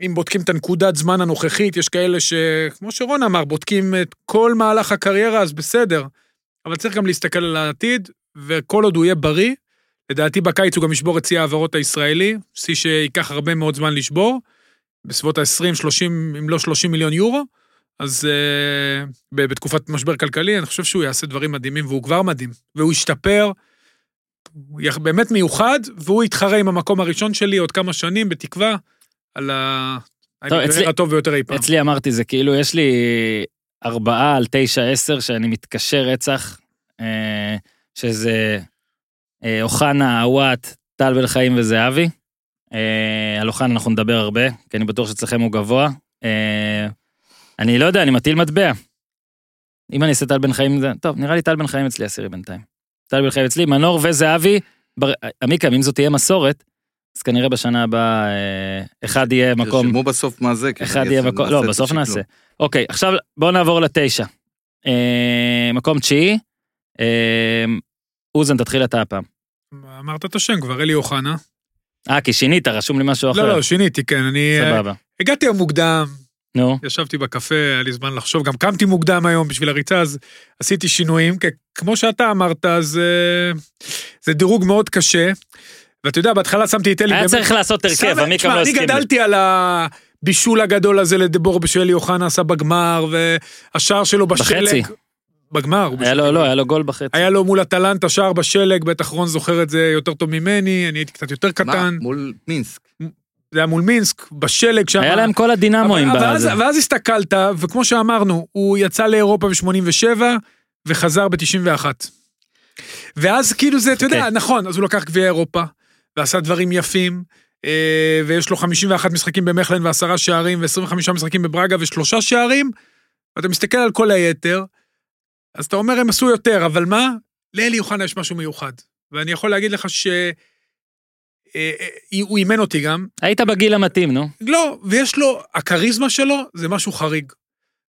שאם בודקים את הנקודת זמן הנוכחית, יש כאלה ש... כמו שרון אמר, בודקים את כל מהלך הקריירה, אז בסדר. אבל צריך גם להסתכל על העתיד, וכל עוד הוא יהיה בריא, לדעתי בקיץ הוא גם ישבור את שיא ההעברות הישראלי, שיא שייקח הרבה מאוד זמן לשבור, בסביבות ה-20, 30, אם לא 30 מיליון יורו. אז uh, בתקופת משבר כלכלי, אני חושב שהוא יעשה דברים מדהימים, והוא כבר מדהים. והוא ישתפר, הוא באמת מיוחד, והוא יתחרה עם המקום הראשון שלי עוד כמה שנים, בתקווה, על ה... טוב, המגרר אצלי- הטוב ביותר אי פעם. אצלי אמרתי, זה כאילו, יש לי ארבעה על תשע עשר שאני מתקשר רצח, אה, שזה אה, אוחנה, עוואט, טל בן חיים וזהבי. אה, על אוחנה אנחנו נדבר הרבה, כי אני בטוח שאצלכם הוא גבוה. אה, אני לא יודע, אני מטיל מטבע. אם אני אעשה טל בן חיים, זה... טוב, נראה לי טל בן חיים אצלי עשירי בינתיים. טל בן חיים אצלי, מנור וזהבי, בר... עמיקה, אם זאת תהיה מסורת, אז כנראה בשנה הבאה אה, אחד יהיה מקום... תרשמו בסוף מה זה, כי אחד יהיה מקום, לא, בסוף. נעשה. אוקיי, עכשיו בואו נעבור לתשע. אה, מקום תשיעי, אה, אוזן, תתחיל אתה הפעם. אמרת את השם כבר, אלי אוחנה. אה, כי שינית, רשום לי משהו אחר. לא, לא, שיניתי, כן, אני... סבבה. הגעתי היום מוקדם, נו, ישבתי בקפה, היה לי זמן לחשוב, גם קמתי מוקדם היום בשביל הריצה, אז עשיתי שינויים, כי כמו שאתה אמרת, אז אה, זה דירוג מאוד קשה. ואתה יודע, בהתחלה שמתי את אלי... היה באמת- צריך לעשות הרכב, תשמע, לא אני הסכים. לי. גדלתי על הבישול הגדול הזה לדבור שאלי אוחנה עשה בגמר, והשער שלו בשלג. בחצי. בגמר. היה לו. לא, היה לו גול בחצי. היה לו מול אטלנטה שער בשלג, בטח רון זוכר את זה יותר טוב ממני, אני הייתי קצת יותר מה? קטן. מול מינסק. זה היה מול מינסק, בשלג שם. היה להם כל אבל- ואז, בזה. ואז הסתכלת, וכמו שאמרנו, הוא יצא לאירופה ב-87 וחזר ב-91. ואז כאילו זה, אתה יודע, חכה. נכון, אז הוא לקח גביע אירופה, ועשה דברים יפים, אה, ויש לו 51 משחקים במכלן ועשרה שערים, ו-25 משחקים בברגה ושלושה שערים, ואתה מסתכל על כל היתר, אז אתה אומר, הם עשו יותר, אבל מה? לאלי אוחנה יש משהו מיוחד. ואני יכול להגיד לך ש... אה, אה, הוא אימן אותי גם, היית בגיל המתאים, נו. לא, ויש לו, הכריזמה שלו זה משהו חריג.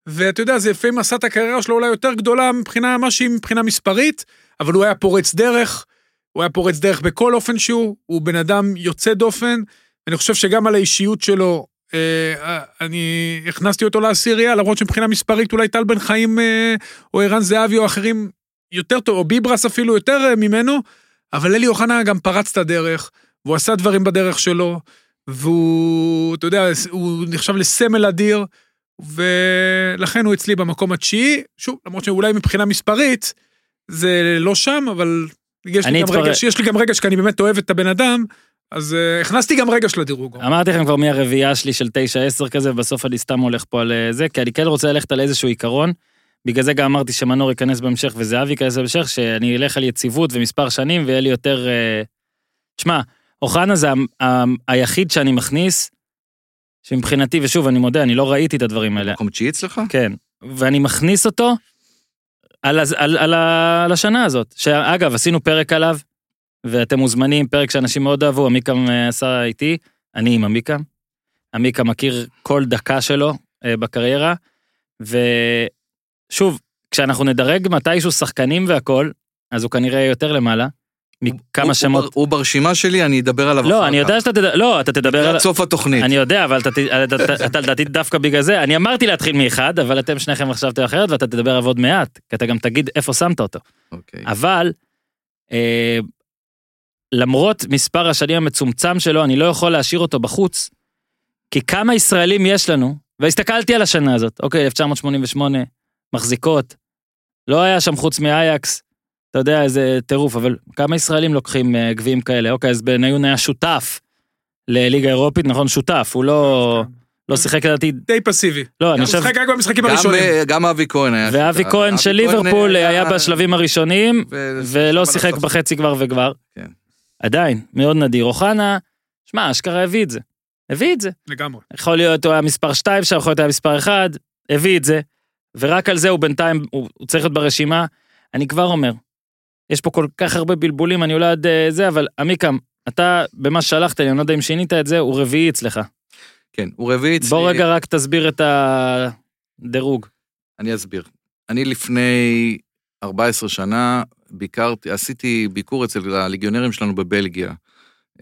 ואתה יודע, זה לפעמים עשה את הקריירה שלו אולי יותר גדולה מבחינה, מה שהיא מבחינה מספרית, אבל הוא היה פורץ דרך, הוא היה פורץ דרך בכל אופן שהוא, הוא בן אדם יוצא דופן, אני חושב שגם על האישיות שלו, אה, אני הכנסתי אותו לעשירייה, למרות שמבחינה מספרית אולי טל בן חיים אה, או ערן זהבי או אחרים יותר טוב, או ביברס אפילו יותר אה, ממנו, אבל אלי אוחנה גם פרץ את הדרך, והוא עשה דברים בדרך שלו, והוא, אתה יודע, הוא נחשב לסמל אדיר, ולכן הוא אצלי במקום התשיעי, שוב, למרות שאולי מבחינה מספרית, זה לא שם, אבל יש לי, אתפר- רגש, יש לי גם רגש, כי אני באמת אוהב את הבן אדם, אז uh, הכנסתי גם רגש לדירוג. אמרתי לכם כבר מי הרביעייה שלי של 9-10 כזה, ובסוף אני סתם הולך פה על אה, זה, כי אני כן רוצה ללכת על איזשהו עיקרון. בגלל זה גם אמרתי שמנור ייכנס בהמשך וזהבי ייכנס בהמשך, שאני אלך על יציבות ומספר שנים ויהיה לי יותר... אה, תשמע, אוחנה זה ה- ה- היחיד שאני מכניס, שמבחינתי, ושוב, אני מודה, אני לא ראיתי את הדברים האלה. מקום תשיעי אצלך? כן, ואני מכניס אותו על, על, על, על השנה הזאת. שאגב, עשינו פרק עליו, ואתם מוזמנים, פרק שאנשים מאוד אהבו, עמיקם אה, עשה איתי, אני עם עמיקם. עמיקם מכיר כל דקה שלו אה, בקריירה, ושוב, כשאנחנו נדרג מתישהו שחקנים והכל, אז הוא כנראה יותר למעלה, מכמה שמות. הוא, הוא ברשימה שלי, אני אדבר עליו לא, אני. יודע שאתה תדבר, לא, אתה תדבר על... עד סוף התוכנית. אני יודע, אבל אתה לדעתי דווקא בגלל זה, אני אמרתי להתחיל מאחד, אבל אתם שניכם חשבתם אחרת ואתה תדבר עליו עוד מעט, כי אתה גם תגיד איפה שמת אותו. אוקיי. אבל, אה, למרות מספר השנים המצומצם שלו, אני לא יכול להשאיר אותו בחוץ, כי כמה ישראלים יש לנו, והסתכלתי על השנה הזאת, אוקיי, 1988, מחזיקות, לא היה שם חוץ מאייקס, אתה יודע, איזה טירוף, אבל כמה ישראלים לוקחים אה, גביעים כאלה? אוקיי, אז בניון היה שותף לליגה אירופית, נכון? שותף, הוא לא, לא שיחק לדעתי, די פסיבי. לא, אני הוא חושב, משחק רק במשחקים גם, הראשונים. אה, גם אבי כהן היה... ואבי שם. כהן של ליברפול היה בשלבים הראשונים, ולא שיחק. בחצי כבר וכבר. כן. עדיין, מאוד נדיר. אוחנה, שמע, אשכרה הביא את זה. הביא את זה. לגמרי. יכול להיות הוא היה מספר 2 שם, יכול להיות היה מספר 1, הביא את זה. ורק על זה הוא בינתיים, הוא, הוא צריך להיות ברשימה. אני כבר אומר, יש פה כל כך הרבה בלבולים, אני אולי עד אה, זה, אבל עמיקם, אתה, במה ששלחת לי, אני לא יודע אם שינית את זה, הוא רביעי אצלך. כן, הוא רביעי אצלי. בוא רגע רק תסביר את הדירוג. אני אסביר. אני לפני 14 שנה ביקרתי, עשיתי ביקור אצל הליגיונרים שלנו בבלגיה.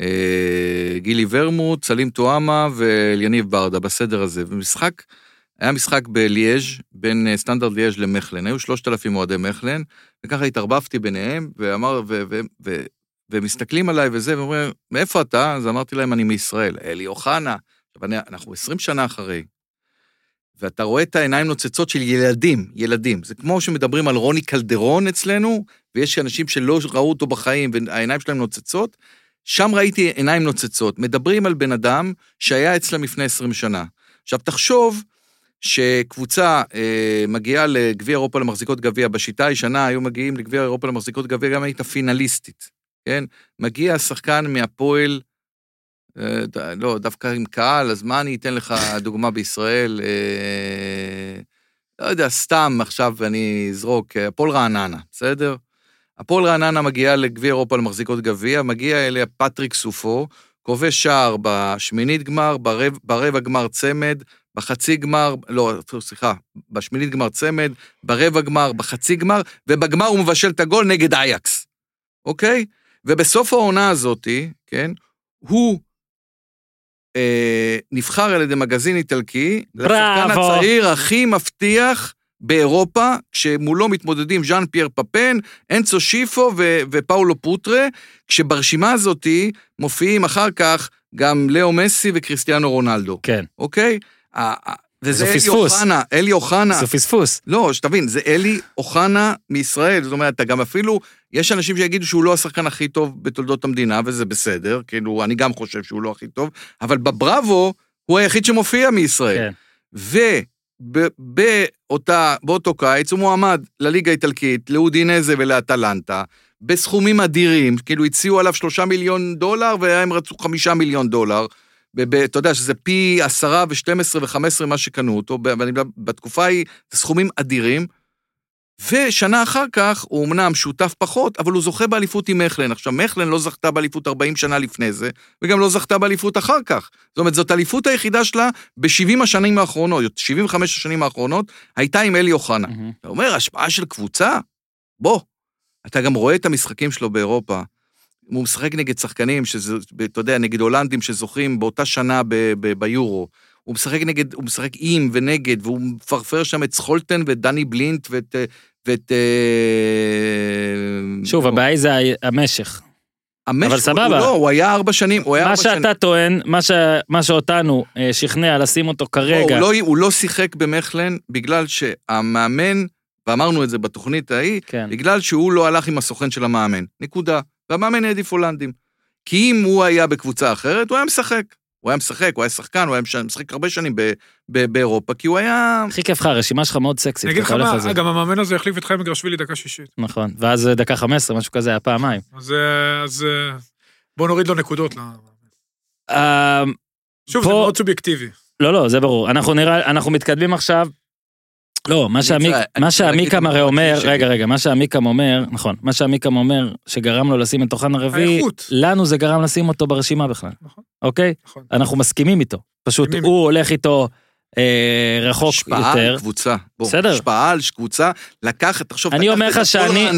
אה, גילי ורמוט, סלים טועמה ואליניב ברדה, בסדר הזה. ומשחק, היה משחק בליאז' בין אה, סטנדרט ליאז' למכלן. היו 3,000 אוהדי מכלן, וככה התערבבתי ביניהם, ואמר, ו, ו, ו, ומסתכלים עליי וזה, ואומרים, מאיפה אתה? אז אמרתי להם, אני מישראל. אלי אוחנה. עכשיו, אנחנו 20 שנה אחרי. ואתה רואה את העיניים נוצצות של ילדים, ילדים. זה כמו שמדברים על רוני קלדרון אצלנו, ויש אנשים שלא ראו אותו בחיים והעיניים שלהם נוצצות, שם ראיתי עיניים נוצצות. מדברים על בן אדם שהיה אצלם לפני 20 שנה. עכשיו, תחשוב שקבוצה אה, מגיעה לגביע אירופה למחזיקות גביע, בשיטה הישנה היו מגיעים לגביע אירופה למחזיקות גביע, גם היית פינליסטית, כן? מגיע שחקן מהפועל, אה, לא, דווקא עם קהל, אז מה אני אתן לך דוגמה בישראל? אה, לא יודע, סתם עכשיו אני אזרוק, אה, הפועל רעננה, בסדר? הפועל רעננה מגיעה לגביע אירופה למחזיקות גביע, מגיע אליה פטריק סופו, כובש שער בשמינית גמר, ברבע, ברבע גמר צמד, בחצי גמר, לא, סליחה, בשמינית גמר צמד, ברבע גמר, בחצי גמר, ובגמר הוא מבשל את הגול נגד אייקס, אוקיי? ובסוף העונה הזאתי, כן, הוא אה, נבחר על ידי מגזין איטלקי, לשחקן. הצעיר הכי מבטיח באירופה, כשמולו מתמודדים ז'אן פייר פפן, אנצו שיפו ו- ופאולו פוטרה, כשברשימה הזאתי מופיעים אחר כך גם לאו מסי וכריסטיאנו רונלדו, כן, אוקיי? ה- ה- וזה זה אלי פספוס. אוחנה, אלי אוחנה, זה פספוס. לא, שתבין, זה אלי אוחנה מישראל, זאת אומרת, אתה גם אפילו, יש אנשים שיגידו שהוא לא השחקן הכי טוב בתולדות המדינה, וזה בסדר, כאילו, אני גם חושב שהוא לא הכי טוב, אבל בבראבו, הוא היחיד שמופיע מישראל. כן. ובאותו קיץ הוא מועמד לליגה האיטלקית, לאודינזה ולאטלנטה, בסכומים אדירים, כאילו הציעו עליו שלושה מיליון דולר, והם רצו חמישה מיליון דולר. אתה יודע שזה פי עשרה ושתים עשרה וחמש עשרה מה שקנו אותו, ואני- בתקופה ההיא זה סכומים אדירים, ושנה אחר כך הוא אמנם שותף פחות, אבל הוא זוכה באליפות עם מכלן. עכשיו, מכלן לא זכתה באליפות 40 שנה לפני זה, וגם לא זכתה באליפות אחר כך. זאת אומרת, זאת האליפות היחידה שלה ב-70 השנים האחרונות, 75 השנים האחרונות, הייתה עם אלי אוחנה. מהמם. אתה אומר, השפעה של קבוצה? בוא. אתה גם רואה את המשחקים שלו באירופה. הוא משחק נגד שחקנים, שזה, אתה יודע, נגד הולנדים שזוכים באותה שנה ב- ב- ביורו. הוא משחק נגד, הוא משחק עם ונגד, והוא מפרפר שם את סחולטן ואת דני בלינט ואת... אה, ואת אה, שוב, הבעיה היא זה המשך. המשק, אבל הוא סבבה. לא, הוא היה ארבע שנים, הוא היה מה ארבע שנים. שאתה טוען, מה ש- מה שאותנו אה, שכנע לשים אותו לא, כרגע, הוא, לא, הוא לא שיחק במכלן בגלל שהמאמן, ואמרנו את זה בתוכנית ההיא, כן. בגלל שהוא לא הלך עם הסוכן של המאמן. נקודה. והמאמן העדיף הולנדים. כי אם הוא היה בקבוצה אחרת, הוא היה משחק. הוא היה משחק, הוא היה שחקן, הוא היה מש- משחק הרבה שנים ב- ב- באירופה, כי הוא היה... הכי כיף לך, הרשימה שלך מאוד סקסית, אני אגיד לך מה. גם המאמן הזה החליף את חיים גרשווילי דקה שישית. נכון, ואז אה, דקה 15, משהו כזה היה פעמיים. אז אה, אז, אה, בוא נוריד לו נקודות. אה, שוב, זה מאוד סובייקטיבי. לא, לא, זה ברור. אנחנו נראה, אנחנו מתקדמים עכשיו. לא, מה שעמיק- שעמיקם הרי אומר, שלי. רגע, רגע, מה שעמיקם אומר, נכון, מה שעמיקם אומר, שגרם לו לשים את אוחנה רביעי. לנו זה גרם לשים אותו ברשימה בכלל, נכון. אוקיי? נכון. אנחנו מסכימים איתו. פשוט מסכימים. הוא הולך איתו אה, רחוק השפעה יותר. על קבוצה. בוא, בסדר. השפעה על קבוצה, לקחת, תחשוב, אני אומר לך שאני-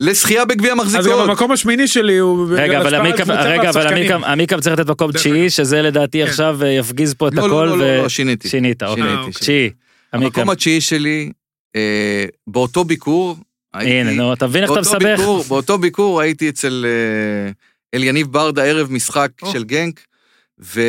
לזכייה בגביע אז גם מחזיקות. המקום השמיני שלי הוא... רגע, אבל השפעה עמיקם, רגע, אבל. עמיקם, עמיקם צריך לתת מקום תשיעי. שזה לדעתי כן. עכשיו אה, יפגיז פה את לא, הכל, לא, לא, לא, שיניתי. ושינית, אוקיי. אוקיי. תשיעי. המקום התשיעי שלי, אה, באותו ביקור, הייתי- הנה, נו, אתה מבין איך אתה מסבך? ביקור- באותו ביקור הייתי אצל אה, אליניב ברדה ערב משחק או. של גנק, ו...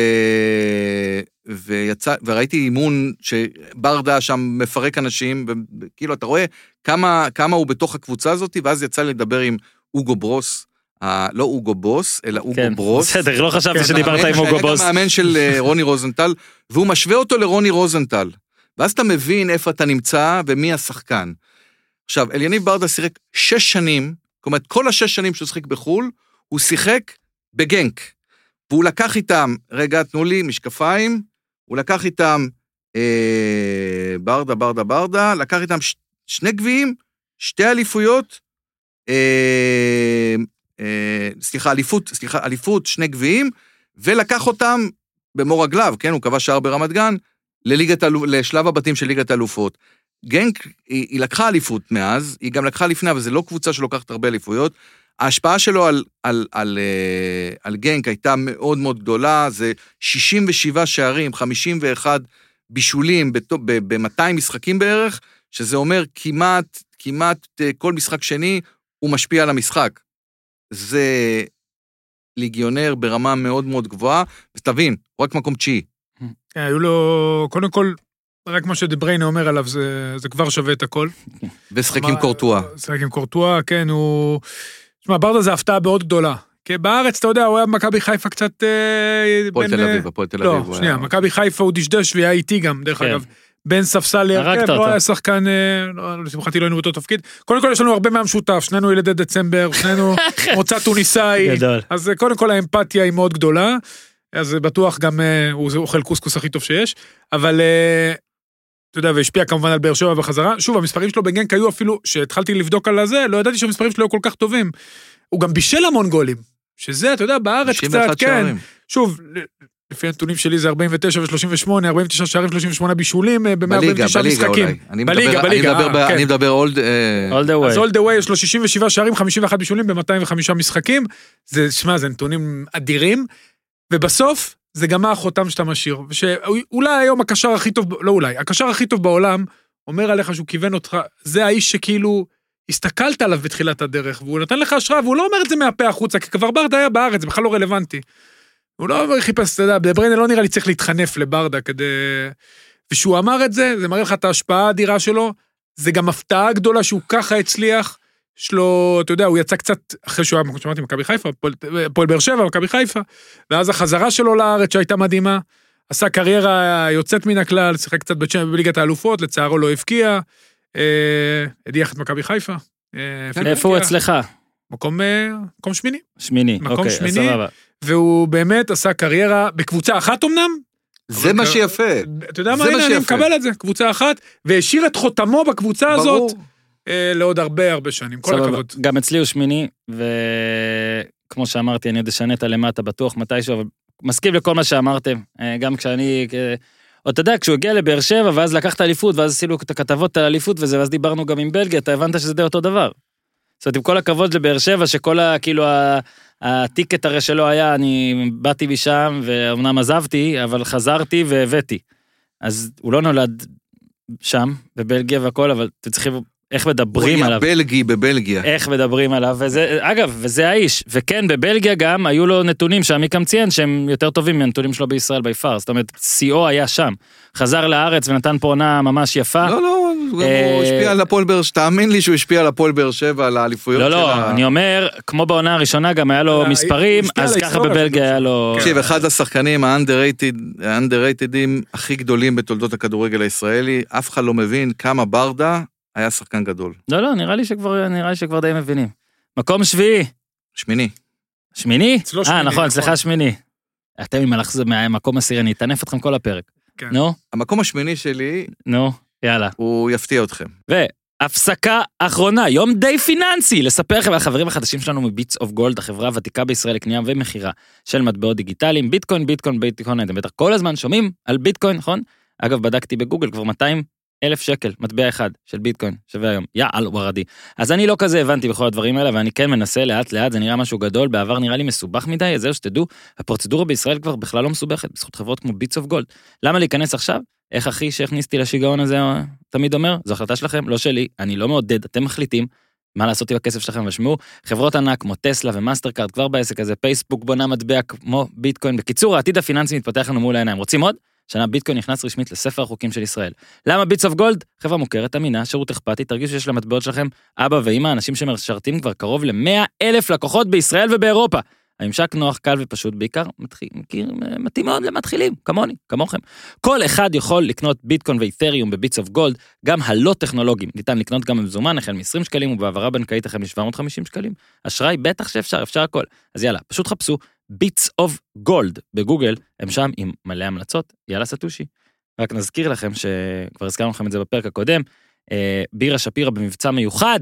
ויצא, וראיתי אימון שברדה שם מפרק אנשים, וכאילו, אתה רואה כמה, כמה הוא בתוך הקבוצה הזאת, ואז יצא לי לדבר עם אוגו ברוס, ה... לא אוגו בוס, אלא אוגו כן, ברוס. בסדר, לא חשבתי כן, שדיברת עם אוגו שהיה בוס. גם מאמן של אה, רוני רוזנטל, והוא משווה אותו לרוני רוזנטל. ואז אתה מבין איפה אתה נמצא ומי השחקן. עכשיו, אליניב ברדה שיחק שש שנים, אומרת, כל השש שנים שהוא שיחק בחו"ל, הוא שיחק בגנק. והוא לקח איתם, רגע, תנו לי, משקפיים, הוא לקח איתם אה, ברדה, ברדה, ברדה, לקח איתם ש, שני גביעים, שתי אליפויות, אה, אה, סליחה, אליפות, סליחה, אליפות, שני גביעים, ולקח אותם במו רגליו, כן, הוא כבש שער ברמת גן, לליגת, לשלב הבתים של ליגת האלופות. גנק, היא, היא לקחה אליפות מאז, היא גם לקחה לפני, אבל זו לא קבוצה שלוקחת הרבה אליפויות. ההשפעה שלו על, על, על, אה, על גנק הייתה מאוד מאוד גדולה, זה 67 שערים, 51 בישולים ב-200 משחקים בערך, שזה אומר כמעט, כמעט אה, כל משחק שני הוא משפיע על המשחק. זה ליגיונר ברמה מאוד מאוד גבוהה, ותבין, הוא רק מקום תשיעי. כן, היו לו, קודם כל, רק מה שדבריינה אומר עליו, זה, זה כבר שווה את הכל. ושחק עם קורטואה. שיחק עם קורטואה, כן, הוא... תשמע, ברדה זה הפתעה מאוד גדולה. כי בארץ, אתה יודע, הוא היה במכבי חיפה קצת... אה, הפועל תל אביב, הפועל תל אביב. לא, שנייה, היה- מכבי חיפה הוא דשדש והיה איתי גם, דרך כן. אגב. בין ספסל להרכב, אותו. לא היה שחקן, אה, לא, לשמחתי לא היינו באותו תפקיד. קודם כל יש לנו הרבה מהמשותף, שנינו ילידי דצמבר, שנינו [laughs] מוצא טוניסאי. גדול. אז אה, קודם כל האמפתיה היא מאוד גדולה, אז אה, בטוח גם אה, הוא אוכל קוסקוס הכי טוב שיש, אבל אה, אתה יודע, והשפיע כמובן על באר שבע בחזרה. שוב, המספרים שלו בגנק היו אפילו, שהתחלתי לבדוק על הזה, לא ידעתי שהמספרים שלו היו כל כך טובים. הוא גם בישל המון גולים, שזה, אתה יודע, בארץ 91 קצת, כן. שערים. שוב, לפי הנתונים שלי זה 49 ו-38, 49 שערים, 38 בישולים ב-149 בליגה, משחקים. בליגה אולי. אני בליגה, מדבר- אני בליגה, מדבר אה, ב- כן. אני מדבר אולד... אה, all the אז the way יש לו 67 שערים, 51 בישולים ב-205 משחקים. זה, שמע, זה נתונים אדירים. ובסוף, זה גם מה החותם שאתה משאיר. שאולי היום הקשר הכי טוב, לא אולי, הקשר הכי טוב בעולם, אומר עליך שהוא כיוון אותך, זה האיש שכאילו הסתכלת עליו בתחילת הדרך, והוא נתן לך השראה, והוא לא אומר את זה מהפה החוצה, כי כבר ברדה היה בארץ, זה בכלל לא רלוונטי. הוא לא חיפש, אתה יודע, דבריינה לא נראה לי צריך להתחנף לברדה כדי... ושהוא אמר את זה, זה מראה לך את ההשפעה האדירה שלו, זה גם הפתעה גדולה שהוא ככה הצליח. יש לו, אתה יודע, הוא יצא קצת, אחרי שהוא היה, כמו שאמרתי, מכבי חיפה, הפועל- באר שבע, מכבי חיפה, ואז החזרה שלו לארץ שהייתה מדהימה, עשה קריירה יוצאת מן הכלל, שיחק קצת בצ'מ- בליגת האלופות, לצערו לא הבקיע, אה, הדיח את מכבי חיפה. אה, אפילו איפה הוא. אצלך? מקום, אה, מקום שמיני. שמיני. מקום אוקיי, שמיני. סבבה. והוא באמת עשה קריירה בקבוצה אחת אמנם, זה מה שיפה. אתה יודע מה, הנה, אני. מקבל את זה, קבוצה אחת, והשאיר את חותמו בקבוצה הזאת. ברור. אה, לעוד הרבה הרבה שנים, כל. הכבוד. גם אצלי הוא שמיני, וכמו שאמרתי, אני עוד אשנה את הלמטה בטוח מתישהו, אבל מסכים לכל מה שאמרתם. אה, גם כשאני... אה, עוד אתה יודע, כשהוא הגיע לבאר שבע, ואז לקח את האליפות, ואז עשינו את הכתבות על האליפות וזה, ואז דיברנו גם עם בלגיה, אתה הבנת שזה די אותו דבר. זאת אומרת, עם כל הכבוד לבאר שבע, שכל ה... כאילו, הטיקט הרי שלו היה, אני באתי משם, ואומנם עזבתי, אבל חזרתי והבאתי. אז הוא לא נולד שם, בבלגיה והכל, אבל אתם צריכים, איך הוא מדברים היה עליו. בלגי בבלגיה. איך מדברים עליו, וזה, אגב, וזה האיש. וכן, בבלגיה גם היו לו נתונים שעמיקם ציין שהם יותר טובים מהנתונים שלו בישראל ביפר. זאת אומרת, שיאו היה שם. חזר לארץ ונתן פה עונה ממש יפה. לא, לא, הוא אה, השפיע על הפועל באר שבע, תאמין לי שהוא השפיע על הפועל באר שבע, על האליפויות לא, של לא, ה... אני אומר, כמו בעונה הראשונה גם היה לו אה, מספרים, הוא אז ככה בבלגיה. היה לו... תקשיב, אחד השחקנים ה-underratedים הכי גדולים בתולדות הכדורגל הישראלי, אף אחד לא מבין כמה ברדה היה שחקן גדול. לא, לא, נראה לי שכבר, נראה לי שכבר די מבינים. מקום שביעי, שמיני. שמיני? אצלו אה, שמיני, נכון, נכון. אצלך שמיני. אתם עם הלחז מהמקום עשירי, אני אטנף אתכם כל הפרק. כן. נו, המקום השמיני שלי, נו, יאללה. הוא יפתיע אתכם. והפסקה אחרונה, יומדי פיננסי, לספר לכם על החברים החדשים שלנו מביטס אוף גולד, החברה הוותיקה בישראל לקנייה ומכירה של מטבעות דיגיטליים, ביטקוין, ביטקוין, ביטקוין, אתם בטח כל הזמן שומעים על ביטקוין, נכון? אגב, בדקתי בגוגל כבר 200 אלף שקל, מטבע אחד של ביטקוין, שווה היום, יאללה וורדי. אז אני לא כזה הבנתי בכל הדברים האלה, ואני כן מנסה לאט לאט, זה נראה משהו גדול, בעבר נראה לי מסובך מדי, אז זהו שתדעו, הפרוצדורה בישראל כבר בכלל לא מסובכת, בזכות חברות כמו ביטס אוף גולד. למה להיכנס עכשיו? אחי שהכניס אותי לשיגעון הזה תמיד אומר, זו החלטה שלכם, לא שלי, אני לא מעודד, אתם מחליטים מה לעשות עם הכסף שלכם, ושמעו, חברות ענק כמו טסלה ומאסטר קארד כבר בעסק הזה, פייסבוק בונה מטבע כמו ביטקוין. בקיצור, העתיד הפיננסי מתפתח לנו מול העיניים. רוצים עוד? שנה ביטקוין נכנס רשמית לספר החוקים של ישראל. למה ביטס אוף גולד? חברה מוכרת, אמינה, שירות אכפתי, תרגישו שיש למטבעות שלכם אבא ואמא, אנשים שמשרתים כבר קרוב ל-100 אלף לקוחות בישראל ובאירופה. הממשק נוח, קל ופשוט, בעיקר מתאים מאוד למתחילים, כמוני, כמוכם. כל אחד יכול לקנות ביטקוין ואיתריום בביטס אוף גולד, גם הלא טכנולוגיים. ניתן לקנות גם במזומן החל מ-20 שקלים ובהעברה בנקאית החל מ-750 שקלים. אשראי בטח שאפשר, אפשר הכל. אז יאללה, פשוט חפשו ביטס אוף גולד בגוגל, הם שם עם מלא המלצות, יאללה סטושי. רק נזכיר לכם שכבר הזכרנו לכם את זה בפרק הקודם, אה, בירה שפירא במבצע מיוחד,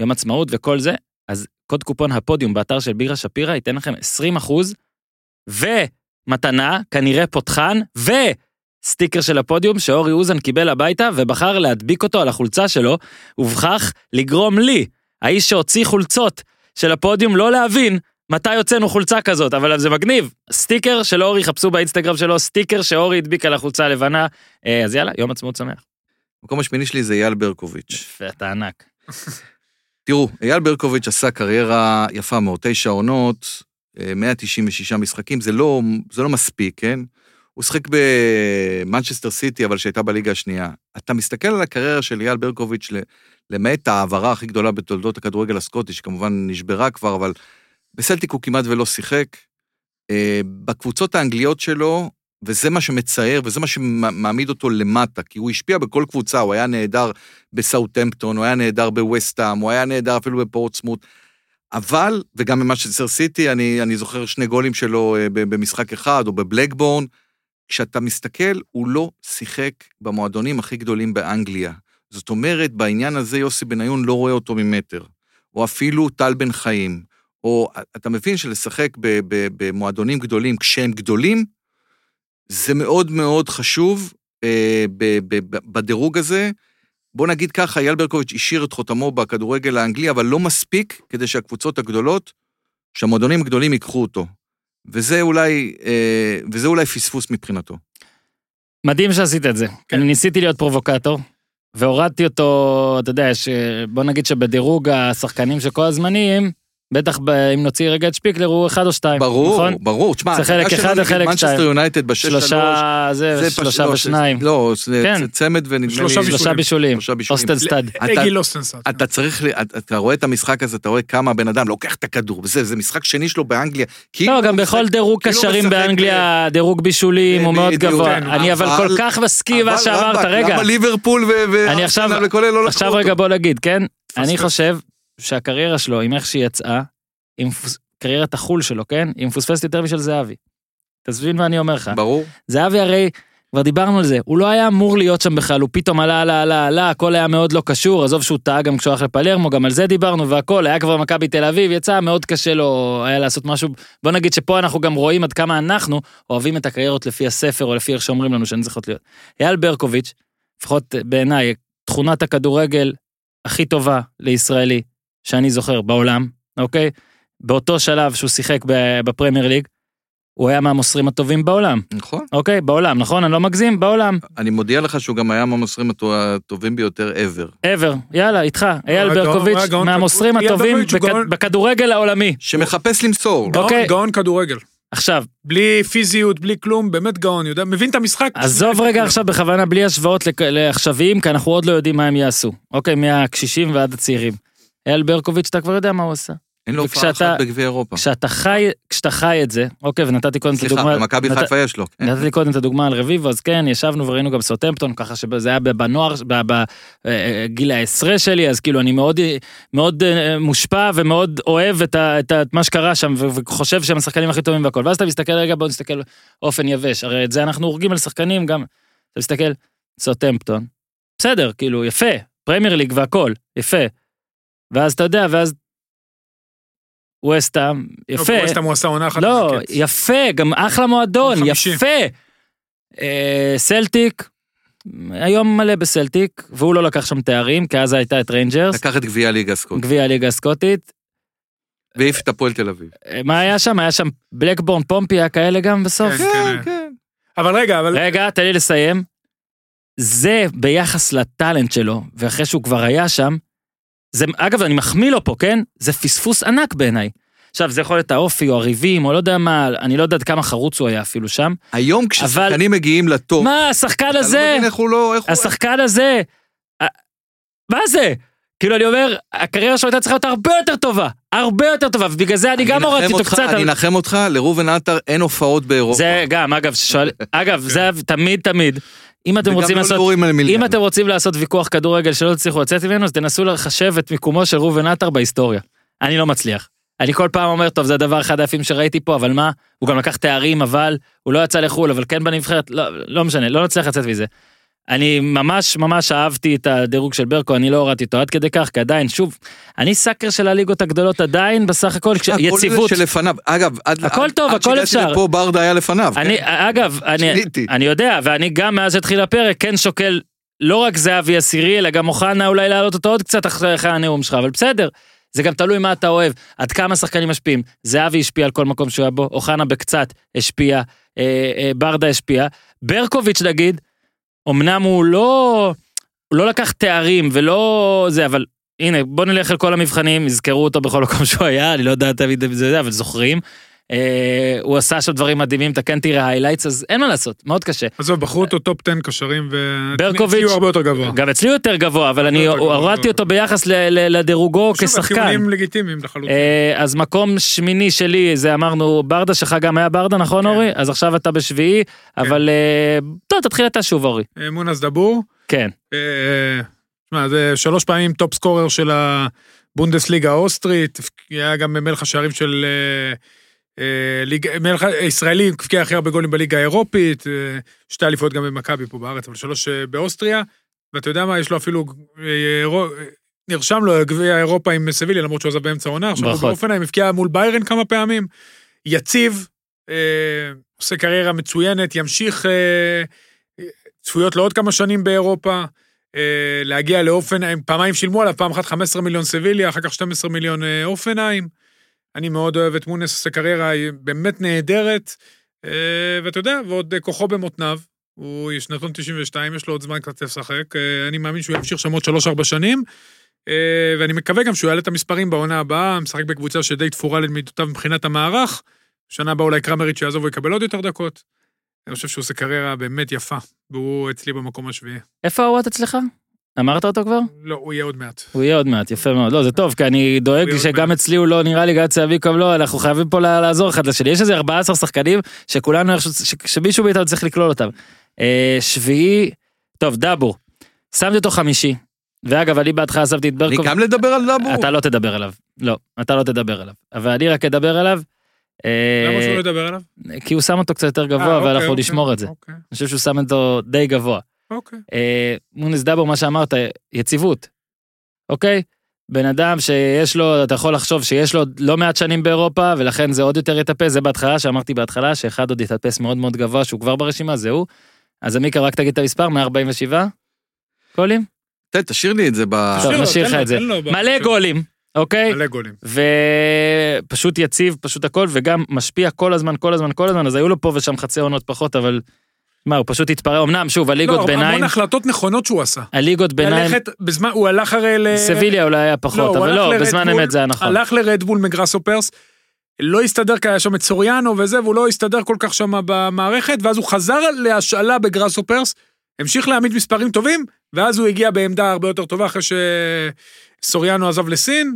יום עצמאות וכל זה, אז קוד קופון הפודיום באתר של בירה שפירא ייתן לכם 20 אחוז, ומתנה, כנראה פותחן, וסטיקר של הפודיום שאורי אוזן קיבל הביתה ובחר להדביק אותו על החולצה שלו, ובכך לגרום לי, האיש שהוציא חולצות של הפודיום, לא להבין מתי הוצאנו חולצה כזאת, אבל זה מגניב. סטיקר של אורי, חפשו באינסטגרם שלו, סטיקר שאורי הדביק על החולצה הלבנה. אה, אז יאללה, יום עצמאות שמח. המקום השמיני שלי זה אייל ברקוביץ'. יפה, אתה ענק. [laughs] תראו, אייל ברקוביץ' עשה קריירה יפה מאוד, תשע עונות, אה, 196 משחקים, זה לא, זה לא מספיק, כן? הוא שיחק במנצ'סטר סיטי, אבל שהייתה בליגה השנייה. אתה מסתכל על הקריירה של אייל ברקוביץ', למעט ההעברה הכי גדולה בתולדות הכדורגל הסקוטי, שכמובן נשברה כבר, אבל בסלטיק הוא כמעט ולא שיחק. אה, בקבוצות האנגליות שלו, וזה מה שמצער, וזה מה שמעמיד אותו למטה, כי הוא השפיע בכל קבוצה, הוא היה נהדר בסאוטהמפטון, הוא היה נהדר בווסטהאם, הוא היה נהדר אפילו בפורטסמוט. אבל, וגם במאצ'סטר סיטי, אני, אני זוכר שני גולים שלו אה, במשחק אחד, או בבלקבורן, כשאתה מסתכל, הוא לא שיחק במועדונים הכי גדולים באנגליה. זאת אומרת, בעניין הזה יוסי בניון לא רואה אותו ממטר. או אפילו טל בן חיים. או אתה מבין שלשחק במועדונים גדולים כשהם גדולים, זה מאוד מאוד חשוב אה, ב- ב- ב- בדירוג הזה. בוא נגיד ככה, אייל ברקוביץ' השאיר את חותמו בכדורגל האנגלי, אבל לא מספיק כדי שהקבוצות הגדולות, שהמועדונים הגדולים ייקחו אותו. וזה אולי, אה, וזה אולי פספוס מבחינתו. מדהים שעשית את זה. כן. אני ניסיתי להיות פרובוקטור, והורדתי אותו, אתה יודע, ש... בוא נגיד שבדירוג השחקנים של כל הזמנים, בטח ב... אם נוציא רגע את שפיקלר, הוא אחד או שתיים. ברור, נכון? ברור. תשמע, זה חלק אחד וחלק נגד מנצ'סטר שתיים. יונייטד בשש שלוש, שלושה, זה, זה שלושה פשוט- ושניים. לא, זה כן. צמד ונדמה לי... שלושה בישולים. שלושה בישולים. שלושה בישולים. אוסטן סטאד. אתה- לא צריך, אתה- אתה רואה את המשחק הזה, אתה רואה כמה הבן אדם לוקח את הכדור, וזה, זה משחק שני שלו באנגליה. לא, גם בכל דירוג קשרים באנגליה, דירוג בישולים הוא מאוד גבוה. כן, אני אבל כל כך מסכים מה שאמרת, רגע. למה ליברפול ו- אני עכשיו- וארסנל וכל אלה לא לקחו עכשיו אותו? רגע בוא נגיד, כן? אני. חושב שהקריירה שלו, עם איך שהיא יצאה, עם פוס- קריירת החול שלו, כן? היא מפוספסת יותר משל זהבי. תבין מה אני אומר לך. ברור. זהבי הרי כבר דיברנו על זה, הוא לא היה אמור להיות שם בכלל, הוא פתאום עלה, עלה, עלה, עלה, הכל היה מאוד לא קשור, עזוב שהוא טעה גם כשהוא הלך לפלרמו, גם על זה דיברנו והכל, היה כבר מכבי תל אביב, יצא, מאוד קשה לו היה לעשות משהו, בוא נגיד שפה אנחנו גם רואים עד כמה אנחנו אוהבים את הקריירות לפי הספר או לפי איך שאומרים לנו שהן צריכות להיות. אייל ברקוביץ', לפחות בעיניי, תכונת הכדורגל הכי טובה לישראלי שאני זוכר בעולם, אוקיי? באותו שלב שהוא שיחק בפרמייר ליג, הוא היה מהמוסרים הטובים בעולם, נכון. אוקיי? בעולם, נכון? אני לא מגזים? בעולם. אני מודיע לך שהוא גם היה מהמוסרים הטו- הטובים ביותר ever. ever, יאללה, איתך. אייל גאון- ברקוביץ', היה גאון מהמוסרים הטובים. בכדורגל העולמי. שמחפש למסור. גאון- אוקיי. גאון כדורגל. עכשיו, בלי פיזיות, בלי כלום, באמת גאון, יודע, מבין את המשחק. עזוב רגע עכשיו בכוונה בלי השוואות לעכשוויים, כי אנחנו עוד לא יודעים מה הם יעשו. אוקיי, מהקשישים ועד הצעירים. אייל ברקוביץ', אתה כבר יודע מה הוא עשה. אין לו הופעה אחת בגביע אירופה. כשאתה חי, כשאתה חי את זה, אוקיי, ונתתי קודם את סליחה, הדוגמה... במכבי נת- חיפה יש לו. כן. נתתי קודם את הדוגמה על רביבו, אז כן, ישבנו וראינו גם סוטמפטון, ככה שזה היה בנוער, בגיל העשרה שלי, אז כאילו אני מאוד, מאוד אה, מושפע ומאוד אוהב את, ה, את, ה, את מה שקרה שם, וחושב שהם השחקנים הכי טובים והכל. ואז אתה מסתכל, רגע, בוא נסתכל אופן יבש, הרי את זה אנחנו הורגים על שחקנים גם. אתה מסתכל, סוטמפטון, בסדר, כאילו, יפה, פרמייר ליג והכל, יפה. ואז אתה יודע, ואז... ווסטהאם, יפה. ווסטהאם הוא עשה עונה אחת. לא, ענקית. יפה, גם אחלה מועדון. יפה. אה, סלטיק, היום מלא בסלטיק, והוא לא לקח שם תארים, כי אז היית את ריינג'רס, לקח את גביע הליגה הסקוט. גביע הליגה הסקוטית. והעיף את הפועל תל אביב. אה, מה היה שם? היה שם בלקבורן, פומפי, היה כאלה גם בסוף? כן, כן. כן. אבל רגע, אבל... רגע, תן לי לסיים. זה ביחס לטאלנט שלו, ואחרי שהוא כבר היה שם, זה, אגב, אני מחמיא לו פה, כן? זה פספוס ענק בעיניי. עכשיו, זה יכול להיות האופי או הריבים, או לא יודע מה, אני לא יודע כמה חרוץ הוא היה אפילו שם. היום כששחקנים מגיעים לטופ, מה, השחקן לא הזה, מבין איך הוא לא... איך הוא- השחקן הזה, אה, מה זה? כאילו, אני אומר, הקריירה שלו הייתה צריכה להיות הרבה יותר טובה, הרבה יותר טובה, ובגלל זה אני גם הורדתי אותו קצת. אני אנחם אותך, לראובן עטר אין הופעות באירופה. זה גם, אגב, שואל, אגב, זה תמיד תמיד. אם אתם רוצים לא לעשות. אם אתם רוצים לעשות ויכוח כדורגל שלא תצליחו לצאת ממנו, אז תנסו לחשב את מיקומו של ראובן עטר בהיסטוריה. אני לא מצליח. אני כל פעם אומר, טוב, זה הדבר אחד היפים שראיתי פה, אבל מה? הוא גם לקח תארים, אבל הוא לא יצא לחו"ל, אבל כן בנבחרת, לא, לא משנה, לא נצליח לצאת מזה. אני ממש ממש אהבתי את הדירוג של ברקו, אני לא הורדתי אותו עד כדי כך, כי עדיין, שוב, אני סאקר של הליגות הגדולות עדיין, בסך הכל, הכל יציבות. זה שלפניו. אגב, עד הכל עד- טוב, עד הכל אפשר. לפה ברדה היה לפניו. אני, כן? אגב, אני. אני יודע, ואני גם מאז שהתחיל הפרק כן שוקל לא רק זהבי עשירי, אלא גם אוחנה אולי להעלות אותו עוד קצת אחרי הנאום שלך, אבל בסדר. זה גם תלוי מה אתה אוהב, עד כמה שחקנים משפיעים. זהבי השפיע על כל מקום שהוא היה בו, אוחנה בקצת השפיע, אה, אה, ברדה השפיע. ברקוביץ' נגיד, אמנם הוא לא, הוא לא לקח תארים ולא זה, אבל הנה, בוא נלך על כל המבחנים, יזכרו אותו בכל מקום שהוא היה, אני לא יודע תמיד אם זה אבל זוכרים. אה, הוא עשה שם דברים מדהימים, אתה כן תראה highlights, אז אין מה לעשות, מאוד קשה. עזוב, בחרו אותו top 10 קשרים, ברקוביץ'- והציעו הרבה יותר גבוה. גם אצלי יותר גבוה, אבל אני הורדתי. אותו ביחס לדירוגו שוב, כשחקן. הטיעונים לגיטימיים לחלוטין. אה, אז מקום שמיני שלי זה אמרנו ברדה שלך גם היה ברדה נכון כן. אורי? אז עכשיו אתה בשביעי, אבל אה, טוב תתחיל אתה שוב אורי. אה, מונאס דאבור. כן. אה, תשמע, זה שלוש פעמים top scorer של הבונדסליגה האוסטרית, היה גם מלך השערים של אה, מלך הישראלי, הבקיע הכי הרבה גולים בליגה האירופית, אה, שתי אליפויות גם במכבי פה בארץ, אבל שלוש אה, באוסטריה, ואתה יודע מה, יש לו אפילו, אה, נרשם לו גביע אירופה עם סביליה, למרות שהוא עזב באמצע העונה, עכשיו הוא ברכות. בהופנהיים, הבקיע מול ביירן כמה פעמים, יציב, אה, עושה קריירה מצוינת, ימשיך אה, צפויות לעוד כמה שנים באירופה. אה, להגיע לאופנהיים, פעמיים שילמו עליו, פעם אחת 15 מיליון סביליה, אחר כך 12 מיליון אה, אופנהיים. אני מאוד אוהב את מונס, עושה קריירה באמת נהדרת, אה, ואתה יודע, ועוד אה, כוחו במותניו. הוא שנתון 92, יש לו עוד זמן קצת לשחק, אה, אני מאמין שהוא ימשיך שם עוד 3-4 שנים, ואני מקווה גם שהוא יעלה את המספרים בעונה הבאה, משחק בקבוצה שדי תפורה למידותיו מבחינת המערך, שנה הבאה אולי קרמריץ' יעזוב ויקבל עוד יותר דקות. אני חושב שהוא עושה קריירה באמת יפה, והוא אצלי במקום השביעי. איפה הוואט אצלך? אמרת אותו כבר? לא, הוא יהיה עוד מעט. הוא יהיה עוד מעט, יפה מאוד. לא, זה טוב, כי אני דואג שגם. אצלי הוא לא נראה לי גד צהביקוב לא, אנחנו חייבים פה לעזור אחד לשני. יש איזה 14 שחקנים שכולנו, איכשהו- שמישהו מאיתנו צריך לכלול אותם. אה, שביעי, טוב, דאבור. שמתי אותו חמישי. ואגב, אני בהתחלה שמתי את אני ברקוב. גם לדבר על דאבור? אתה לא תדבר עליו. לא, אתה לא תדבר עליו. אבל אני רק אדבר עליו. אה, למה שהוא לא ידבר עליו? כי הוא שם אותו קצת יותר אה, גבוה, אוקיי, ואנחנו אוקיי, נשמור את זה. אוקיי, אני חושב שהוא שם אותו די גבוה. אוקיי. אה, מונס דאבור, מה שאמרת, יציבות, אוקיי? בן אדם שיש לו, אתה יכול לחשוב שיש לו לא מעט שנים באירופה, ולכן זה עוד יותר יטפס, זה בהתחלה, שאמרתי בהתחלה, שאחד עוד יטפס מאוד מאוד גבוה, שהוא כבר ברשימה, זה הוא. אז עמיקה, רק תגיד את המספר, 147 גולים? תן, תשאיר לי את זה ב... טוב, נשאיר לך את זה. מלא. גולים, אוקיי? מלא גולים. ופשוט יציב, פשוט הכל, וגם משפיע כל הזמן, כל הזמן, כל הזמן, אז היו לו פה ושם חצי עונות פחות, אבל... מה, הוא פשוט התפרע, אמנם, שוב, הליגות לא, ביניים, המון החלטות נכונות שהוא עשה. הליגות ביניים, ללכת בזמן, הוא הלך הרי ל... סביליה אולי היה פחות, הוא אבל לא, בזמן אמת זה היה נכון. הלך לרדבול מגראסופרס, לא הסתדר כי היה שם את סוריאנו וזה, והוא לא הסתדר כל כך שם במערכת, ואז הוא חזר להשאלה בגראסופרס, המשיך להעמיד מספרים טובים, ואז הוא הגיע בעמדה הרבה יותר טובה אחרי שסוריאנו עזב לסין,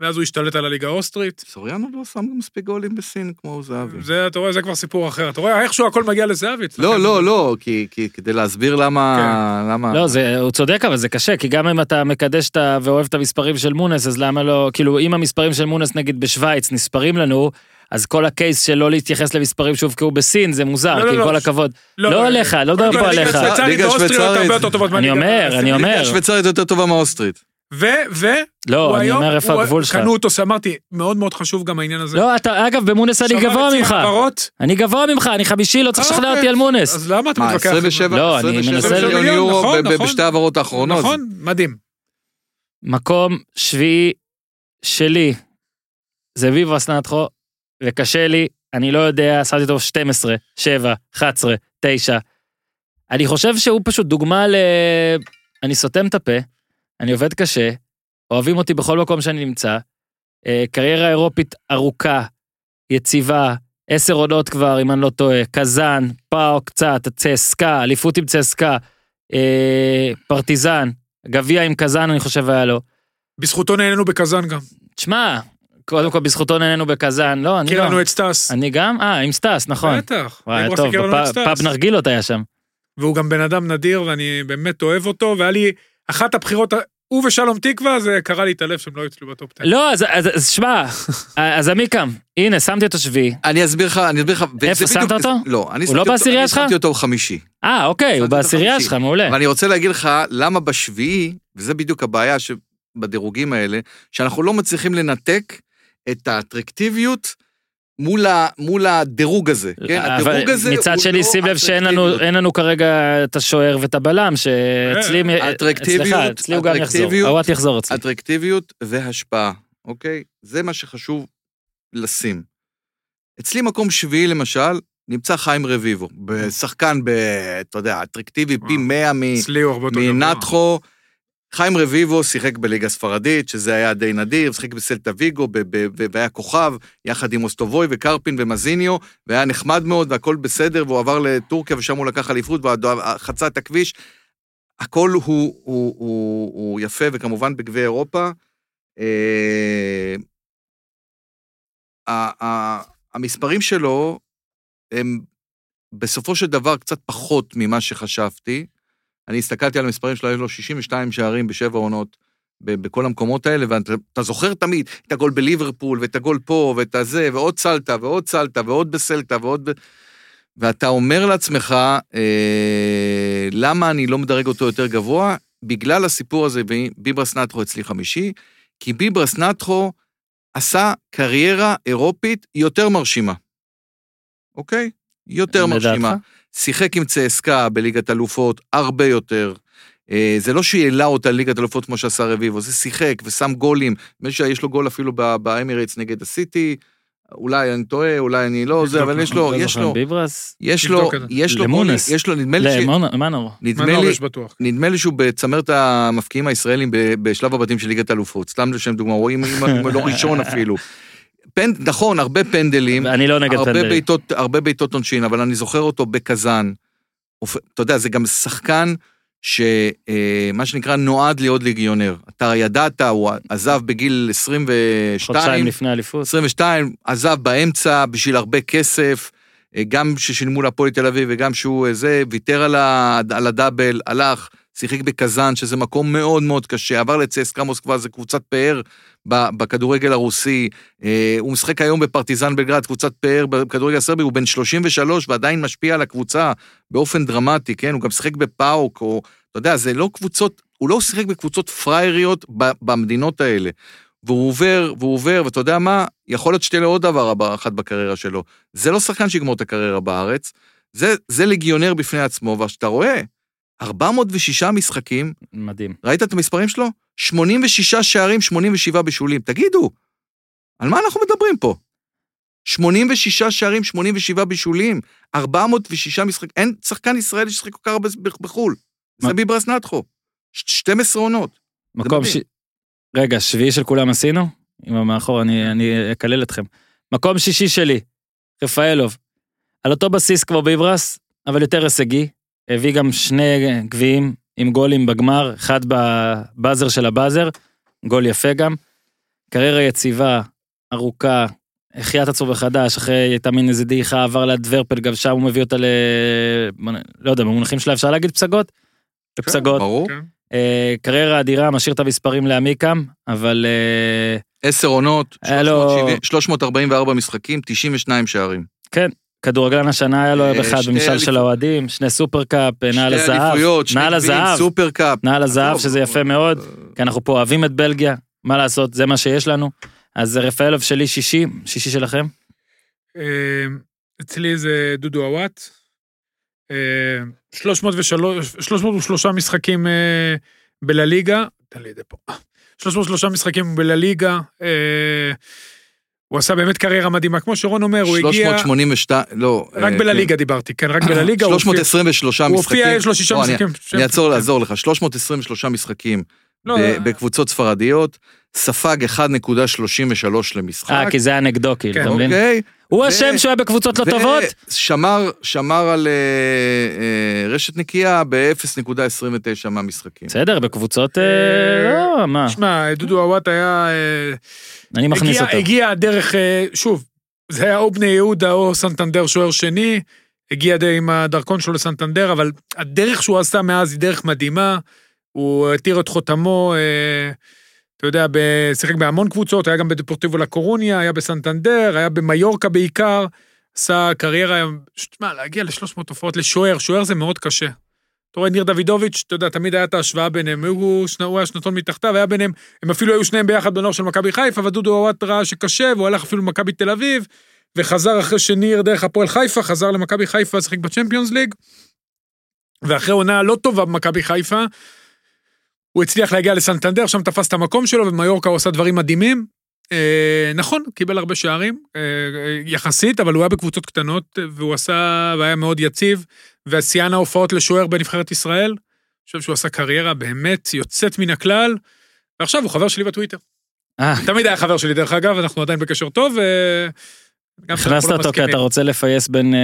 ואז הוא השתלט על הליגה האוסטרית. סוריאנו לא שם מספיק גולים בסין כמו זהבי. זה, אתה רואה, זה כבר סיפור אחר. אתה רואה איכשהו הכל מגיע לזהבי. לא, לא, לא, כי, כי כדי להסביר למה... למה... לא, זה, הוא צודק, אבל זה קשה, כי גם אם אתה מקדש את ה... ואוהב את המספרים של מונס, אז למה לא, כאילו, אם המספרים של מונס נגיד בשוויץ נספרים לנו, אז כל הקייס של לא להתייחס למספרים שהובקעו בסין זה מוזר, לא, לא, כי לא. כל הכבוד. לא עליך, לא מדבר פה עליך. ליגה השוויצרית. הרבה יותר אני אומר. אני אומר. השוויצרית יותר טובה מהאוסטרית. ו, ו... לא, אני היום- אומר איפה הגבול שלך. קנו אותו, אמרתי, מאוד מאוד חשוב גם העניין הזה. לא, אתה, אגב, במונס אני גבוה ממך. העברות. אני גבוה ממך, אני חמישי, לא צריך אה, לשכנע אוקיי. אותי על מונס. אז למה אתה מה, מתווכח? 27 לא, אני 27 מנסה- מיליון מיליון, יורו נכון, נכון. בשתי העברות האחרונות. נכון, מדהים. מקום שביעי שלי זה ויברס נטחו, וקשה לי, אני לא יודע, שמתי אותו 12, 7, 11, 9. אני חושב שהוא פשוט דוגמה ל... אני סותם את הפה, אני עובד קשה, אוהבים אותי בכל מקום שאני נמצא, אה, קריירה אירופית ארוכה, יציבה, עשר עונות כבר, אם אני לא טועה, קזאן, פאו קצת, צסקה, אליפות עם צסקה, אה, פרטיזן, גביע עם קזאן אני חושב היה לו. בזכותו נהנינו בקזאן גם. תשמע, קודם כל בזכותו נהנינו בקזאן, לא, אני הכיר לא. לנו את סטאס. אני גם? אה, עם סטאס, נכון. בטח. וואי, טוב. פאב נרגילות היה שם. והוא גם בן אדם נדיר ואני באמת אוהב אותו, והיה לי אחת הבחירות, הוא ושלום תקווה, זה קרע לי את הלב שהם לא יצאו ב top 10. לא, אז- אז אז שמע, אז עמיקם, הנה, שמתי אותו שביעי. אני אסביר לך, אני אסביר לך. איפה שמת אותו? לא, אני הוא לא שמתי אותו- אני? שמתי אותו חמישי. אה, אוקיי, הוא בעשירייה. שלך, מעולה. ואני רוצה להגיד לך למה בשביעי, וזה בדיוק הבעיה שבדירוגים האלה, שאנחנו לא מצליחים לנתק את האטרקטיביות מול, ה, מול הדירוג הזה. כן, אבל הדירוג הזה מצד הוא שני, לא שים לב שאין לנו, לנו כרגע את השוער ואת הבלם, שאצלי, אטרקטיביות, אצלך, אצלי הוא גם יחזור. הוואט יחזור אצלי. אטרקטיביות והשפעה, אוקיי? זה מה שחשוב לשים. אצלי מקום שביעי, למשל, נמצא חיים רביבו, בשחקן, ב, אתה יודע, אטרקטיבי פי וואו. 100 מ... חיים רביבו שיחק בליגה ספרדית, שזה היה די נדיר, שיחק בסלטה ויגו, והיה כוכב, יחד עם אוסטובוי וקרפין ומזיניו, והיה נחמד מאוד והכל בסדר, והוא עבר לטורקיה ושם הוא לקח אליפות וחצה את הכביש. הכל הוא, הוא, הוא, הוא, הוא יפה, וכמובן בגביע אירופה. אה, ה- המספרים שלו הם בסופו של דבר קצת פחות ממה שחשבתי. אני הסתכלתי על המספרים שלו, יש לו 62 שערים בשבע עונות בכל המקומות האלה, ואתה אתה זוכר תמיד את הגול בליברפול, ואת הגול פה, ואת הזה, ועוד סלטה, ועוד סלטה, ועוד בסלטה, ועוד... ב... ואתה אומר לעצמך, אה, למה אני לא מדרג אותו יותר גבוה? בגלל הסיפור הזה, ביברס נטחו אצלי חמישי, כי ביברס נטחו עשה קריירה אירופית יותר מרשימה. אוקיי? יותר מרשימה. לדעתך? שיחק עם צסקה בליגת אלופות הרבה יותר. אה, זה לא שהעלה אותה לליגת אלופות כמו שעשה רביבו, זה שיחק ושם גולים. נדמה לי שיש לו גול אפילו ב- באמירטס נגד הסיטי. אולי אני טועה, אולי אני לא זה, אבל יש נכון, לו, לא יש לו? יש לו. יש לו למונס. יש לו, נדמה לי. נדמה לי. נדמה לי שהוא בצמרת המפקיעים הישראלים ב- בשלב הבתים של ליגת אלופות. סתם לשם דוגמה, רואים לא ראשון אפילו. פנד, נכון, הרבה פנדלים, אני לא נגד הרבה פנדלים. בעיטות, הרבה בעיטות עונשין, אבל אני זוכר אותו בקזאן. אתה יודע, זה גם שחקן שמה שנקרא נועד להיות ליגיונר. אתה ידעת, הוא עזב בגיל 22, חודשיים לפני אליפות. 22, עזב באמצע בשביל הרבה כסף, אה, גם ששילמו להפועל תל אביב וגם שהוא אה, זה, ויתר על, ה, על הדאבל, הלך, שיחק בקזאן, שזה מקום מאוד מאוד קשה, עבר לצסקה מוסקבה, זה קבוצת פאר בכדורגל הרוסי, אה, הוא משחק היום בפרטיזן בלגרד, קבוצת פאר בכדורגל הסרבי, הוא בן 33 ועדיין משפיע על הקבוצה באופן דרמטי, כן? הוא גם שיחק בפאוק, או, אתה יודע, זה לא קבוצות, הוא לא שיחק בקבוצות פראייריות במדינות האלה. והוא עובר, והוא עובר, ואתה יודע מה? יכול להיות שתהיה לו עוד דבר הבא- אחת בקריירה שלו. זה לא שחקן שיגמור את הקריירה בארץ, זה, זה לגיונר בפני עצמו, וכשאתה רואה, 406 משחקים, מדהים. ראית את המספרים שלו? 86 שערים, 87 בישולים. תגידו, על מה אנחנו מדברים פה? 86 שערים, 87 בישולים, 406 משחקים, אין שחקן ישראלי ששיחק כל כך הרבה בחו"ל. זה ביברס נטחו. 12 עונות. מקום. ש... רגע, שביעי של כולם עשינו? אם מאחור, אני, אני אקלל אתכם. מקום שישי שלי, רפאלוב. על אותו בסיס כמו ביברס, אבל יותר הישגי. הביא גם שני גביעים עם גולים בגמר, אחד בבאזר של הבאזר, גול יפה גם. קריירה יציבה, ארוכה, החיה את עצמו מחדש, אחרי הייתה מין איזה דעיכה, עבר ליד ורפל, גם שם הוא מביא אותה ל... לא יודע, במונחים שלה אפשר להגיד פסגות? בפסגות. ברור. כן. אה, קריירה אדירה, משאיר את המספרים לעמיקם, אבל אה, עשר עונות, היה לו- 370 344 משחקים, 92 שערים. כדורגלן השנה היה לו אה, אחד במשאל אליפ- של האוהדים, שני super cup, אה, נעל הזהב, נעל הזהב, super cup. נעל הזהב, עזוב, שזה יפה מאוד, כי אנחנו פה אוהבים את בלגיה, מה לעשות, זה מה שיש לנו. אז רפאלוב שלי שישי, שישי שלכם? אה, אצלי זה דודו אוואט. אה, 303 303 משחקים אה, בלה ליגה. תן לי את זה פה. 303 משחקים בלה ליגה. אה, הוא עשה באמת קריירה מדהימה. כמו שרון אומר, הוא הגיע... 382, לא. רק אה, בלליגה דיברתי, כן, רק בלליגה. הוא הופיע- 323 הוא משחקים. הופיע, יש לו שישה לא, אני- משחקים. אני אעצור כן. לעזור לך, 323 משחקים לא, לא, בקבוצות ספרדיות, ספג 1.33 למשחק. אה, כי זה היה נגדו, כאילו, כן, אתה מבין? אוקיי. הוא ו- אשם שהוא היה בקבוצות לא טובות? שמר על אה, אה, רשת נקייה ב-0.29 מהמשחקים. בסדר, בקבוצות, אה, לא, מה, שמע, דודו עוואט היה... אני מכניס הגיע- אותו. הגיע דרך, שוב, זה היה או בני יהודה או סנטנדר שוער שני, הגיע די עם הדרכון שלו לסנטנדר, אבל הדרך שהוא עשה מאז היא דרך מדהימה, הוא התיר את חותמו, אה, אתה יודע, שיחק בהמון קבוצות, היה גם בדפורטיבו לקורוניה, היה בסנטנדר, היה במיורקה בעיקר, עשה קריירה, שמע, להגיע ל-300 הופעות לשוער, שוער זה מאוד קשה. אתה רואה, ניר דוידוביץ', אתה יודע, תמיד היה את ההשוואה ביניהם, הוא, שנה- הוא היה שנתון מתחתיו, היה ביניהם, הם אפילו היו שניהם ביחד בנוער של מכבי חיפה, ודודו עוואט ראה שקשה, והוא הלך אפילו למכבי תל אביב, וחזר אחרי שניר דרך הפועל חיפה, חזר למכבי חיפה, שיחק בצ'מפיונס ליג, ואחרי עונה לא טובה במכבי חיפה, הוא הצליח להגיע לסנטנדר, שם תפס את המקום שלו, ובמיורקה הוא עשה דברים מדהימים. אה, נכון, קיבל הרבה שערים, אה, אה, יחסית, אבל הוא היה בקבוצות קטנות, אה, והוא עשה, והיה מאוד יציב, ושיאן ההופעות לשוער בנבחרת ישראל. אני חושב שהוא עשה קריירה באמת יוצאת מן הכלל, ועכשיו הוא חבר שלי בטוויטר. אה, תמיד היה חבר שלי, דרך אגב, אנחנו עדיין בקשר טוב, ו... גם הכנסת לא אותו כי. אתה רוצה לפייס בין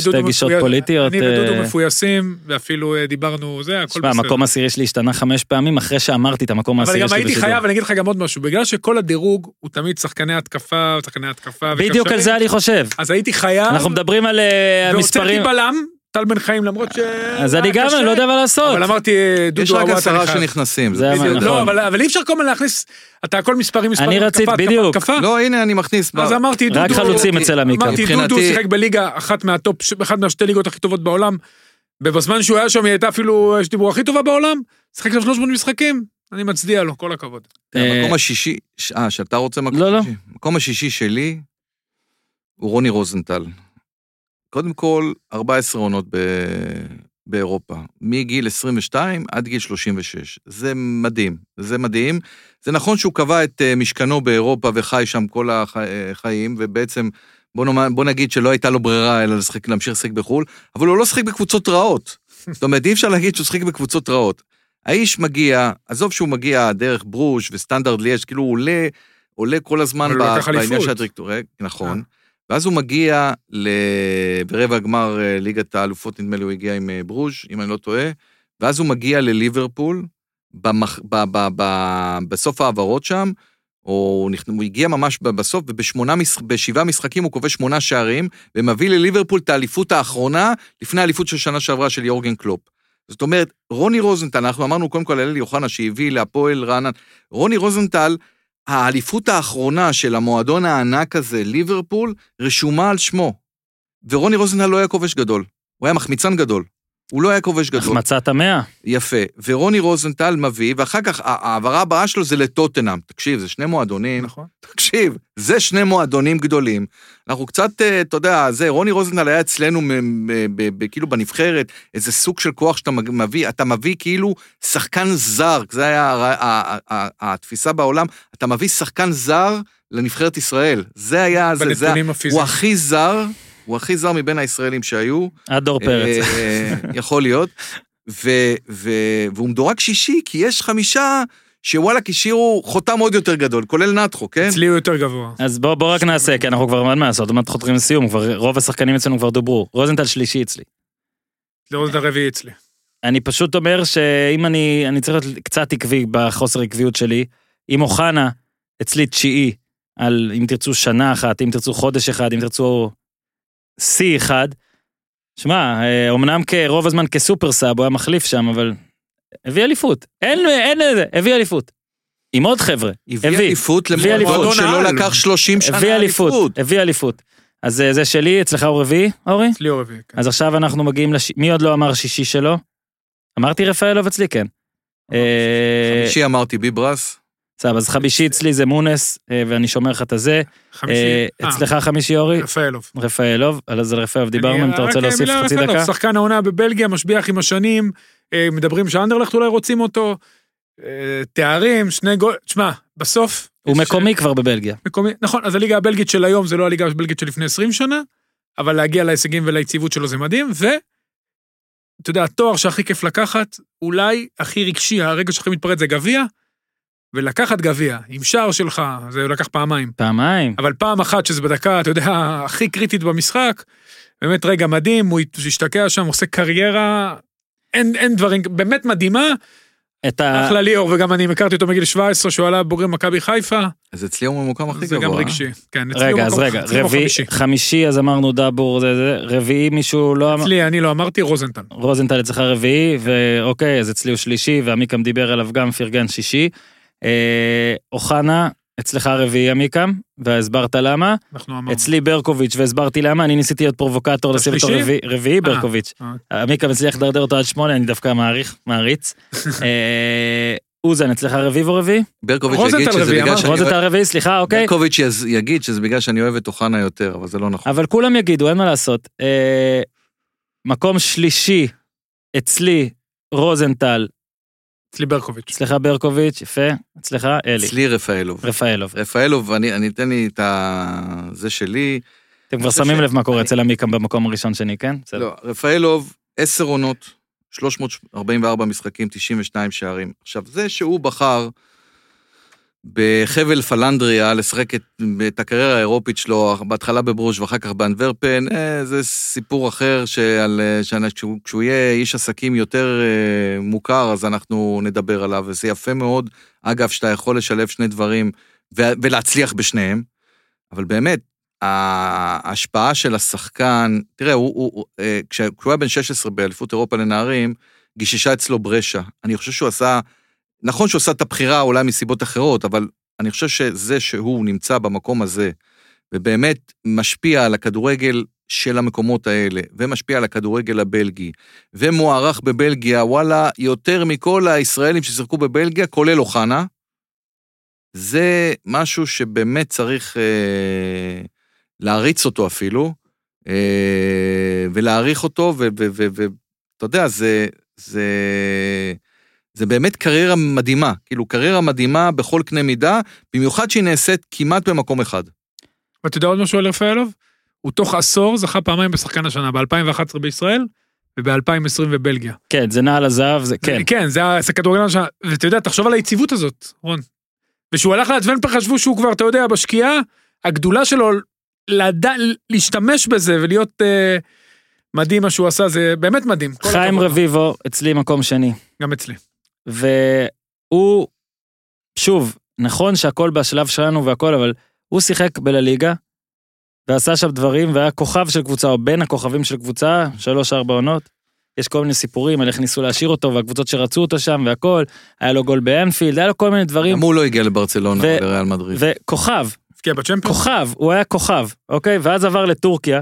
שתי גישות פוליטיות. אני ודודו אה, מפויסים, ואפילו אה, דיברנו, זה, הכל תשמע, בסדר. המקום העשירי שלי השתנה חמש פעמים אחרי שאמרתי את המקום אבל העשירי גם שלי הייתי בשידור. חייב, אני אגיד לך גם עוד משהו, בגלל שכל הדירוג הוא תמיד שחקני התקפה, שחקני התקפה. בדיוק על זה אני חושב. אז הייתי חייב, אנחנו מדברים על אה, המספרים. והוצאתי בלם, טל בן חיים, למרות ש... אז אני גם, קשה, אני לא יודע מה לעשות. אבל אמרתי, אה, דודו יש רק עשרה. שנכנסים. זה. נכון. לא, אבל אבל אי אפשר כל הזמן להכניס, אתה הכל מספרים, מספרים, אני רציתי- בדיוק. לא, הנה, אני מכניס. אז אמרתי, דודו... רק חלוצים אצל עמיקה. אמרתי, מבחינתי- דודו שיחק בליגה אחת מהטופ, אחת מהשתי ליגות הכי טובות בעולם, ובזמן שהוא היה שם היא הייתה אפילו, יש דיבור הכי טובה בעולם, שיחק שם 300 משחקים, אני מצדיע לו, כל הכבוד. אה, המקום השישי, אה, שאתה רוצה מקום לא, לא. שישי? המקום השישי שלי הוא רוני רוזנטל. קודם כל, 14 עונות ב- באירופה, מגיל 22 עד גיל 36. זה מדהים, זה מדהים. זה נכון שהוא קבע את אה, משכנו באירופה וחי שם כל החיים, ובעצם, בוא, נאמר, בוא נגיד שלא הייתה לו ברירה אלא לשחק, להמשיך לשחק בחו"ל, אבל הוא לא שחק בקבוצות רעות. זאת אומרת, אי אפשר להגיד שהוא שחק בקבוצות רעות. האיש מגיע, עזוב שהוא מגיע דרך ברוז' וסטנדרט ליאש, כאילו הוא עולה, עולה כל הזמן לקח בעניין. של הדירקטוריה, נכון. אה. ואז הוא מגיע ל... ברבע הגמר אה, ליגת האלופות, נדמה לי הוא הגיע עם אה, ברוז', אם אני לא טועה, ואז הוא מגיע לליברפול, במח... ב... ב... ב... בסוף ההעברות שם, או הוא, הגיע ממש בסוף, ובשמונה, מש... בשבעה משחקים הוא כובש שמונה שערים, ומביא לליברפול את האליפות האחרונה, לפני האליפות של שנה שעברה של יורגן קלופ. זאת אומרת, רוני רוזנטל, אנחנו אמרנו קודם כל על אלי אוחנה שהביא להפועל רענן, רוני רוזנטל, האליפות האחרונה של המועדון הענק הזה, ליברפול, רשומה על שמו. ורוני רוזנטל לא היה כובש גדול, הוא היה מחמיצן גדול. הוא לא היה כובש גדול. החמצת המאה. יפה. ורוני רוזנטל מביא, ואחר כך ההעברה הבאה שלו זה לטוטנאם. תקשיב, זה שני מועדונים. נכון. תקשיב, זה שני מועדונים גדולים. אנחנו קצת, אה, אתה יודע, זה, רוני רוזנטל היה אצלנו כאילו בנבחרת, איזה סוג של כוח שאתה מביא, אתה מביא כאילו שחקן זר, זה היה התפיסה בעולם, אתה מביא שחקן זר לנבחרת ישראל. זה היה, זה, זה. הוא הכי זר, הוא הכי זר מבין הישראלים שהיו. עד דור פרץ. אה, יכול להיות. ו- ו- והוא מדורג שישי, כי יש חמישה שוואלכ השאירו חותם עוד יותר גדול, כולל נתחו, כן? אצלי הוא יותר גבוה. אז בוא בוא רק נעשה, כי אנחנו כבר מה לעשות, עוד מעט חותרים לסיום, כבר רוב השחקנים אצלנו כבר דוברו. רוזנטל שלישי אצלי. לראות את הרביעי אצלי. אני פשוט אומר שאם אני, אני צריך להיות קצת עקבי בחוסר עקביות שלי, אם אוחנה אצלי תשיעי, על אם תרצו שנה אחת, אם תרצו חודש אחד, אם תרצו שיא אחד, שמע, אה, אמנם כרוב הזמן כסופר סאב, הוא היה מחליף שם, אבל הביא אליפות. אין, אין איזה, הביא אליפות. עם עוד חבר'ה. הביא הביא. אליפות למועדון. שלא. לקח 30 שנה הביא אליפות, אליפות. הביא אליפות. אז אה, זה שלי, אצלך הוא רביעי, אורי? אצלי הוא רביעי. כן. אז עכשיו אנחנו מגיעים לש... מי עוד לא אמר שישי שלו? אמרתי רפאלוב אצלי, כן. אה, חמישי אמרתי ביברס, בסדר, אז חמישי אצלי זה מונס, אה, ואני שומר לך את הזה. חמישי. אה, אה, אצלך חמישי אורי? רפאלוב. רפאלוב, אז על רפאלוב דיברנו, אם אתה רוצה רק להוסיף חצי דקה. שחקן העונה בבלגיה, משביח עם השנים, אה, מדברים שאנדרלכט אולי רוצים אותו, אה, תארים, שני גול, תשמע, בסוף... הוא מקומי כבר בבלגיה. מקומי, נכון, אז הליגה הבלגית של היום זה לא הליגה הבלגית של לפני 20 שנה, אבל להגיע להישגים וליציבות שלו זה מדהים, ו... אתה יודע, התואר שהכי כיף לקחת, אולי הכי רגשי, הרגע שהכי מתפרץ זה גביע, ולקחת גביע עם שער שלך, זה לקח פעמיים. פעמיים. אבל פעם אחת שזה בדקה, אתה יודע, [laughs] הכי קריטית במשחק, באמת רגע מדהים, הוא השתקע שם, עושה קריירה, אין, אין דברים, באמת מדהימה, את ה... אחלה ליאור, וגם אני הכרתי אותו מגיל 17, שהוא עלה בוגרי מכבי חיפה, אז אצלי הוא ממוקם הכי זה גבוה. גם אה? רגשי. כן, אצלי הוא רגע, אז מקום- רגע, הוא רביעי, חמישי. חמישי, אז אמרנו דאבור, זה זה, רביעי מישהו לא אמר, אצלי, אני לא אמרתי, רוזנטל. רוזנטל אצלך רביעי, ואוקיי, אז אצלי הוא שלישי, ועמיקם דיבר עליו גם פרגן שישי. אה, אוחנה, אצלך רביעי עמיקם, והסברת למה. אנחנו אמרנו. אצלי ברקוביץ' והסברתי למה, אני ניסיתי להיות פרובוקטור לשים אותו? רביעי, רביעי ברקוביץ'. אה. עמיקם הצליח לדרדר אותו עד שמונה, אני דווקא מעריך, מעריץ. [laughs] אה, אוזן, אצלך רביעי או רביעי? ברקוביץ' יגיד שזה בגלל. שאני רוזנטל אוהב... רביעי, סליחה, אוקיי. ברקוביץ' יז- יגיד שזה בגלל שאני אוהב את אוחנה יותר, אבל זה לא נכון. אבל כולם יגידו, אין מה לעשות. אה, מקום שלישי, אצלי, רוזנטל, אצלי ברקוביץ'. אצלך ברקוביץ', יפה, אצלך אלי, אצלי רפאלוב. רפאלוב. רפאלוב, אני אני אתן לי את ה... זה שלי. אתם כבר שמים ש- לב מה קורה אני- אצל עמיקם במקום הראשון שני, כן? בסדר. לא, רפאלוב, עשר עונות, 344 משחקים, 92 שערים. עכשיו, זה שהוא בחר בחבל פלנדריה לשחק את, את הקריירה האירופית שלו, בהתחלה בברוז' ואחר כך באנטוורפן, אה, זה סיפור אחר שעל, אה, שאני- כשהוא, כשהוא יהיה איש עסקים יותר אה, מוכר, אז אנחנו נדבר עליו, וזה יפה מאוד, אגב, שאתה יכול לשלב שני דברים ו- ולהצליח בשניהם, אבל באמת, ההשפעה של השחקן, תראה, הוא, הוא, הוא, אה, כשה- כשהוא היה בן 16 באליפות אירופה לנערים, גיששה אצלו ברשע. אני חושב שהוא עשה, נכון שהוא עשה את הבחירה אולי מסיבות אחרות, אבל אני חושב שזה שהוא נמצא במקום הזה, ובאמת משפיע על הכדורגל של המקומות האלה, ומשפיע על הכדורגל הבלגי, ומוערך בבלגיה, וואלה, יותר מכל הישראלים ששיחקו בבלגיה, כולל אוחנה, זה משהו שבאמת צריך אה, להריץ אותו אפילו, אה, ולהעריך אותו, ואתה יודע, זה, זה, זה באמת קריירה מדהימה, כאילו קריירה מדהימה בכל קנה מידה, במיוחד שהיא נעשית כמעט במקום אחד. ואתה יודע עוד משהו על רפאלוב? הוא תוך עשור זכה פעמיים בשחקן השנה, ב-2011 בישראל וב-2020 בבלגיה. כן, זה נעל הזהב, זה כן. כן, זה ה- זה כדורגלן השנה, ואתה יודע, תחשוב על היציבות הזאת, רון. ושהוא הלך לאדוונפר חשבו שהוא כבר, אתה יודע, בשקיעה, הגדולה שלו, לדע, להשתמש בזה ולהיות אה, מדהים מה שהוא עשה, זה באמת מדהים. חיים. רביבו, אצלי מקום שני. גם אצלי. והוא, שוב, נכון שהכל בשלב שלנו והכל, אבל הוא שיחק בלליגה, ועשה שם דברים, והיה כוכב של קבוצה, או בין הכוכבים של קבוצה, שלוש-ארבע עונות. יש כל מיני סיפורים על איך ניסו להשאיר אותו, והקבוצות שרצו אותו שם והכל, היה לו גול באנפילד, היה לו כל מיני דברים, גם הוא לא הגיע לברצלונה לריאל מדריד. וכוכב. כוכב, הוא היה כוכב, אוקיי? ואז עבר לטורקיה,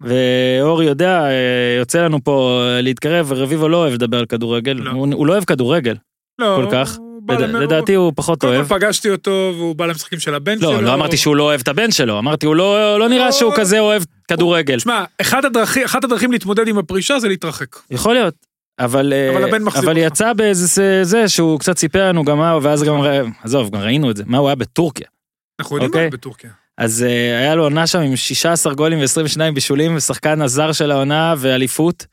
ואורי יודע, אה, יוצא לנו פה אה, להתקרב, ורביבו לא אוהב לדבר על כדורגל, לא. הוא הוא לא אוהב כדורגל, לא, כל כך. לד- למ- לדעתי הוא פחות קודם אוהב. כל פגשתי אותו והוא בא למשחקים של הבן שלו. לא, לא אמרתי שהוא לא אוהב את הבן שלו, אמרתי הוא לא לא נראה לא. שהוא כזה אוהב כדורגל. תשמע, אחד הדרכים- אחת הדרכים להתמודד עם הפרישה זה להתרחק. יכול להיות. אבל, אבל אה, אבל אותך. יצא באיזה זה- זה שהוא קצת סיפר לנו גם מה, ואז גם, עזוב, גם ראינו את זה, מה הוא היה בטורקיה. אנחנו יודעים אוקיי. מה בטורקיה. אז אה, היה לו עונה שם עם 16 גולים ו-22 בישולים, ושחקן הזר של העונה ואליפות,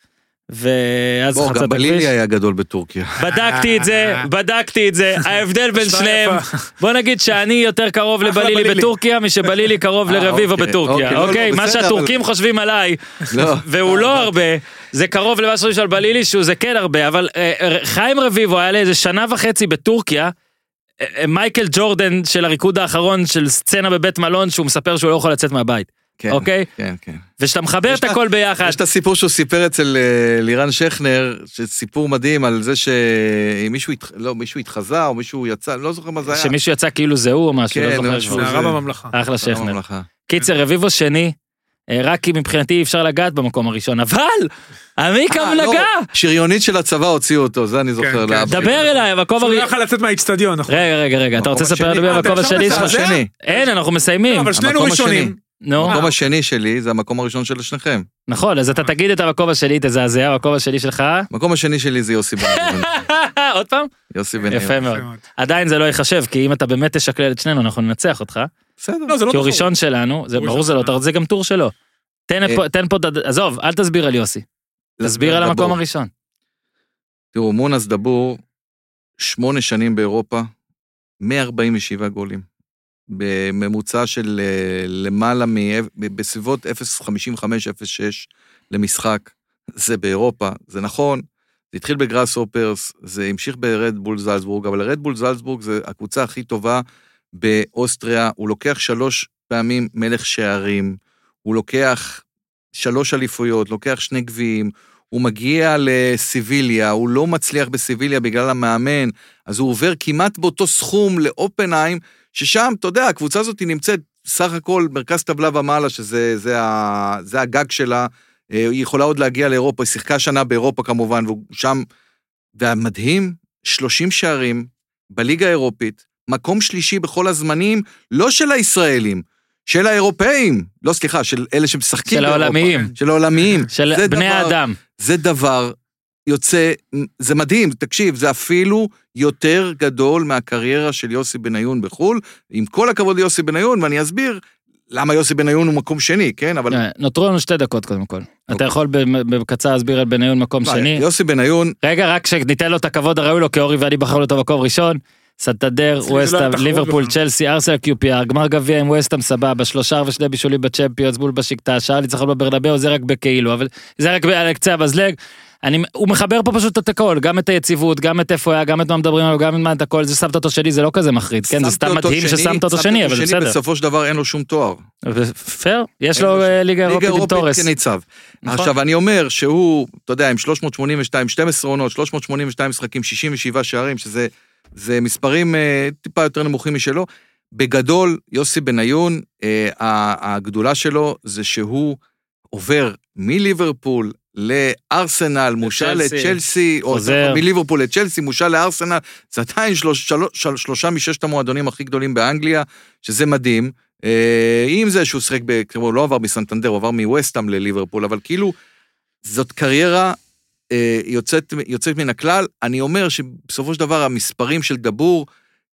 ואז חצה גם את הכביש. בלילי היה גדול בטורקיה. בדקתי את זה, [laughs] בדקתי את זה, [laughs] ההבדל בין שניהם. בוא נגיד שאני יותר קרוב לבלילי בלילי. בטורקיה משבלילי קרוב אה, לרביבו אוקיי, בטורקיה, אוקיי, לא, לא, אוקיי? מה שהטורקים חושבים עליי, לא. [laughs] והוא לא הרבה, זה קרוב למה שחושבים על בלילי, שהוא זה כן הרבה, אבל אה, אה, חיים רביבו היה לאיזה שנה וחצי בטורקיה, אה, אה, מייקל ג'ורדן של הריקוד האחרון של סצנה בבית מלון, שהוא מספר שהוא לא יכול לצאת מהבית, כן, אוקיי? כן, כן. וכשאתה מחבר את הכל ביחד, יש את הסיפור שהוא סיפר אצל אה, לירן שכנר, שסיפור מדהים על זה שמישהו התח... לא, מישהו התחזה או מישהו יצא, אני לא זוכר מה זה היה. שמישהו יצא כאילו זה הוא או משהו, כן, לא זוכר. כבר. זה הרב הממלכה. אחלה שכנר. קיצר, רביבו שני, אה, רק כי מבחינתי אפשר לגעת במקום הראשון, אבל עמיקה אה, לא, נגע. שריונית של הצבא הוציאו אותו, זה אני זוכר. כן. לאבא שלי. דבר אליי, המקום שהוא לא הראשון. יכול לצאת מהאיצטדיון, נכון? רגע, רגע, רגע, אתה רוצה המקום לספר השני. לי אה, במקום עכשיו השני? שלך? אין, אנחנו מסיימים. לא, אבל שנינו המקום ראשונים. השני. נו, המקום השני שלי זה המקום הראשון של שניכם. נכון, אז אתה תגיד את המקום השני, תזעזע, המקום השני שלך. המקום השני שלי זה יוסי בניון. [laughs] עוד פעם? יוסי מאוד. יפה מאוד. עדיין זה לא ייחשב, כי אם אתה באמת תשקלל את שנינו, אנחנו ננצח אותך. בסדר. לא, זה לא כי הוא תחרות. ראשון שלנו, זה ברור זה לא, שלנו. אתה- זה גם טור שלו. תן אה, פה- עזוב, אל תסביר על יוסי. תסביר על המקום הראשון. תראו, מונס דבור, שמונה שנים באירופה, 147 גולים. בממוצע של אה, למעלה מ... בסביבות 0.55-0.6 למשחק. זה באירופה, זה נכון. זה התחיל בגראס אופרס, זה המשיך ברדבול זלצבורג, אבל רדבול זלצבורג זה הקבוצה הכי טובה באוסטריה. הוא לוקח שלוש פעמים מלך שערים, הוא לוקח שלוש אליפויות, לוקח שני גביעים, הוא מגיע לסיביליה, הוא לא מצליח בסיביליה בגלל המאמן, אז הוא עובר כמעט באותו סכום לאופנהיים, ששם, אתה יודע, הקבוצה הזאת נמצאת סך הכל מרכז טבלה ומעלה, שזה זה ה, זה הגג שלה, אה, היא יכולה עוד להגיע לאירופה, היא שיחקה שנה באירופה כמובן, והוא שם, והמדהים, 30 שערים בליגה האירופית, מקום שלישי בכל הזמנים, לא של הישראלים, של האירופאים, לא סליחה, של אלה שמשחקים של באירופה. העולמיים. של העולמיים. [laughs] של בני דבר- האדם. זה דבר יוצא, זה מדהים, תקשיב, זה אפילו יותר גדול מהקריירה של יוסי בניון בחו"ל, עם כל הכבוד ליוסי בניון, ואני אסביר למה יוסי בניון הוא מקום שני, כן? אבל... אה, נותרו לנו שתי דקות קודם כל. אתה אוקיי. יכול בקצר להסביר על בניון מקום שני? יוסי בניון, רגע, רק שניתן לו את הכבוד הראוי לו, כי אורי ואני בחרנו אותו מקום ראשון. זה לא תחרות ליברפול. צ'לסי, ארסנל QPR, גמר גביע עם ווסטהאם סבבה, שלושה ושני בישולים בצ'מפיונס מול בשקטה, שער ניצחון בברנבאו, זה רק בכאילו, אבל זה רק על קצה המזלג. אני, הוא מחבר פה פשוט את הכל, גם את היציבות, גם את איפה היה, גם את מה מדברים עליו, גם את הכל, זה שמת אותו שני, זה לא כזה מחריד, כן, זה סתם מדהים ששמת אותו שני, אבל בסדר. בסופו של דבר אין לו שום תואר. פייר, יש לו אה, ליגה אירופית עם תורס. כניצב. נכון. עכשיו, אני אומר שהוא, אתה יודע, עם 382, 12 עונות, 382 משחקים, 67 שערים, שזה זה מספרים אה, טיפה יותר נמוכים משלו. בגדול, יוסי בניון, אה, הגדולה שלו זה שהוא עובר מליברפול לארסנל, מושל לצ'לסי. או נכון, מליברפול לצ'לסי, מושל לארסנל, זה עדיין שלוש, שלוש, של- שלושה מששת המועדונים הכי גדולים באנגליה, שזה מדהים. אה, עם זה שהוא שיחק, הוא לא עבר מסנטנדר, הוא עבר מווסטהאם לליברפול, אבל כאילו, זאת קריירה יוצאת, יוצאת מן הכלל. אני אומר שבסופו של דבר המספרים של דבור,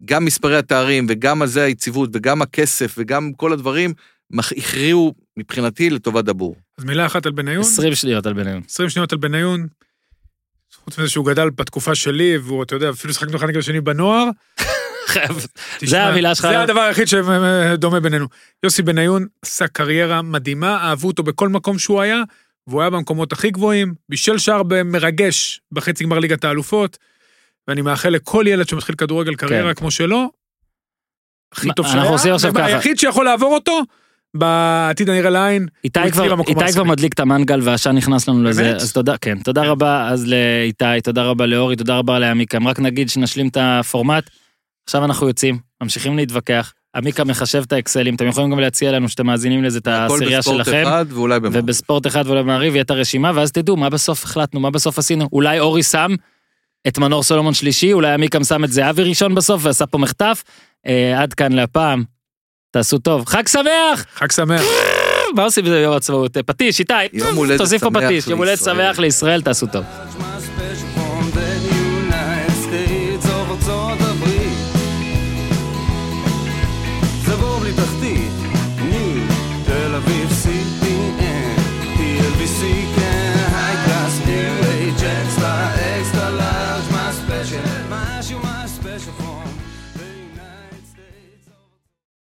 גם מספרי התארים וגם על זה היציבות וגם הכסף וגם כל הדברים, הכריעו מבחינתי לטובת דבור. אז מילה אחת על בניון, 20 שניות על בניון. 20 שניות על בניון. חוץ מזה שהוא גדל בתקופה שלי, והוא, אתה יודע, אפילו שחקנו אחד נגד השני בנוער. [laughs] תשמע, המילה שלך. זה הדבר היחיד שדומה בינינו. יוסי בניון עשה קריירה מדהימה, אהבו אותו בכל מקום שהוא היה, והוא היה במקומות הכי גבוהים, בישל שער מרגש בחצי גמר ליגת האלופות, ואני מאחל לכל ילד שמתחיל כדורגל קריירה כמו שלו, הכי טוב אנחנו עושים עכשיו ככה. היחיד שיכול לעבור אותו, בעתיד הנראה לעין. איתי כבר, איתי כבר. מדליק את המנגל והעשן נכנס לנו לזה, באמת? אז תודה, כן, תודה רבה אז לאיתי, תודה רבה לאורי, תודה רבה לעמיקם. רק נגיד שנשלים את הפורמט, עכשיו אנחנו יוצאים, ממשיכים להתווכח, עמיקה מחשב את האקסלים, אתם יכולים גם להציע לנו שאתם מאזינים לזה את הכל העשירייה בספורט שלכם, אחד ואולי במעריב. ובספורט אחד ואולי במעריב יהיה את הרשימה, ואז תדעו מה בסוף החלטנו, מה בסוף עשינו. אולי אורי שם את מנור סולומון שלישי, אולי עמיקם שם את זהבי ראשון בסוף ועשה פה מחטף. אה, עד כאן להפעם, תעשו טוב. חג שמח! חג שמח. מה עושים ביום העצמאות? פטיש, איתי, יום הולדת תוסיף פה פטיש, יום הולדת לישראל. שמח לישראל, תעשו טוב.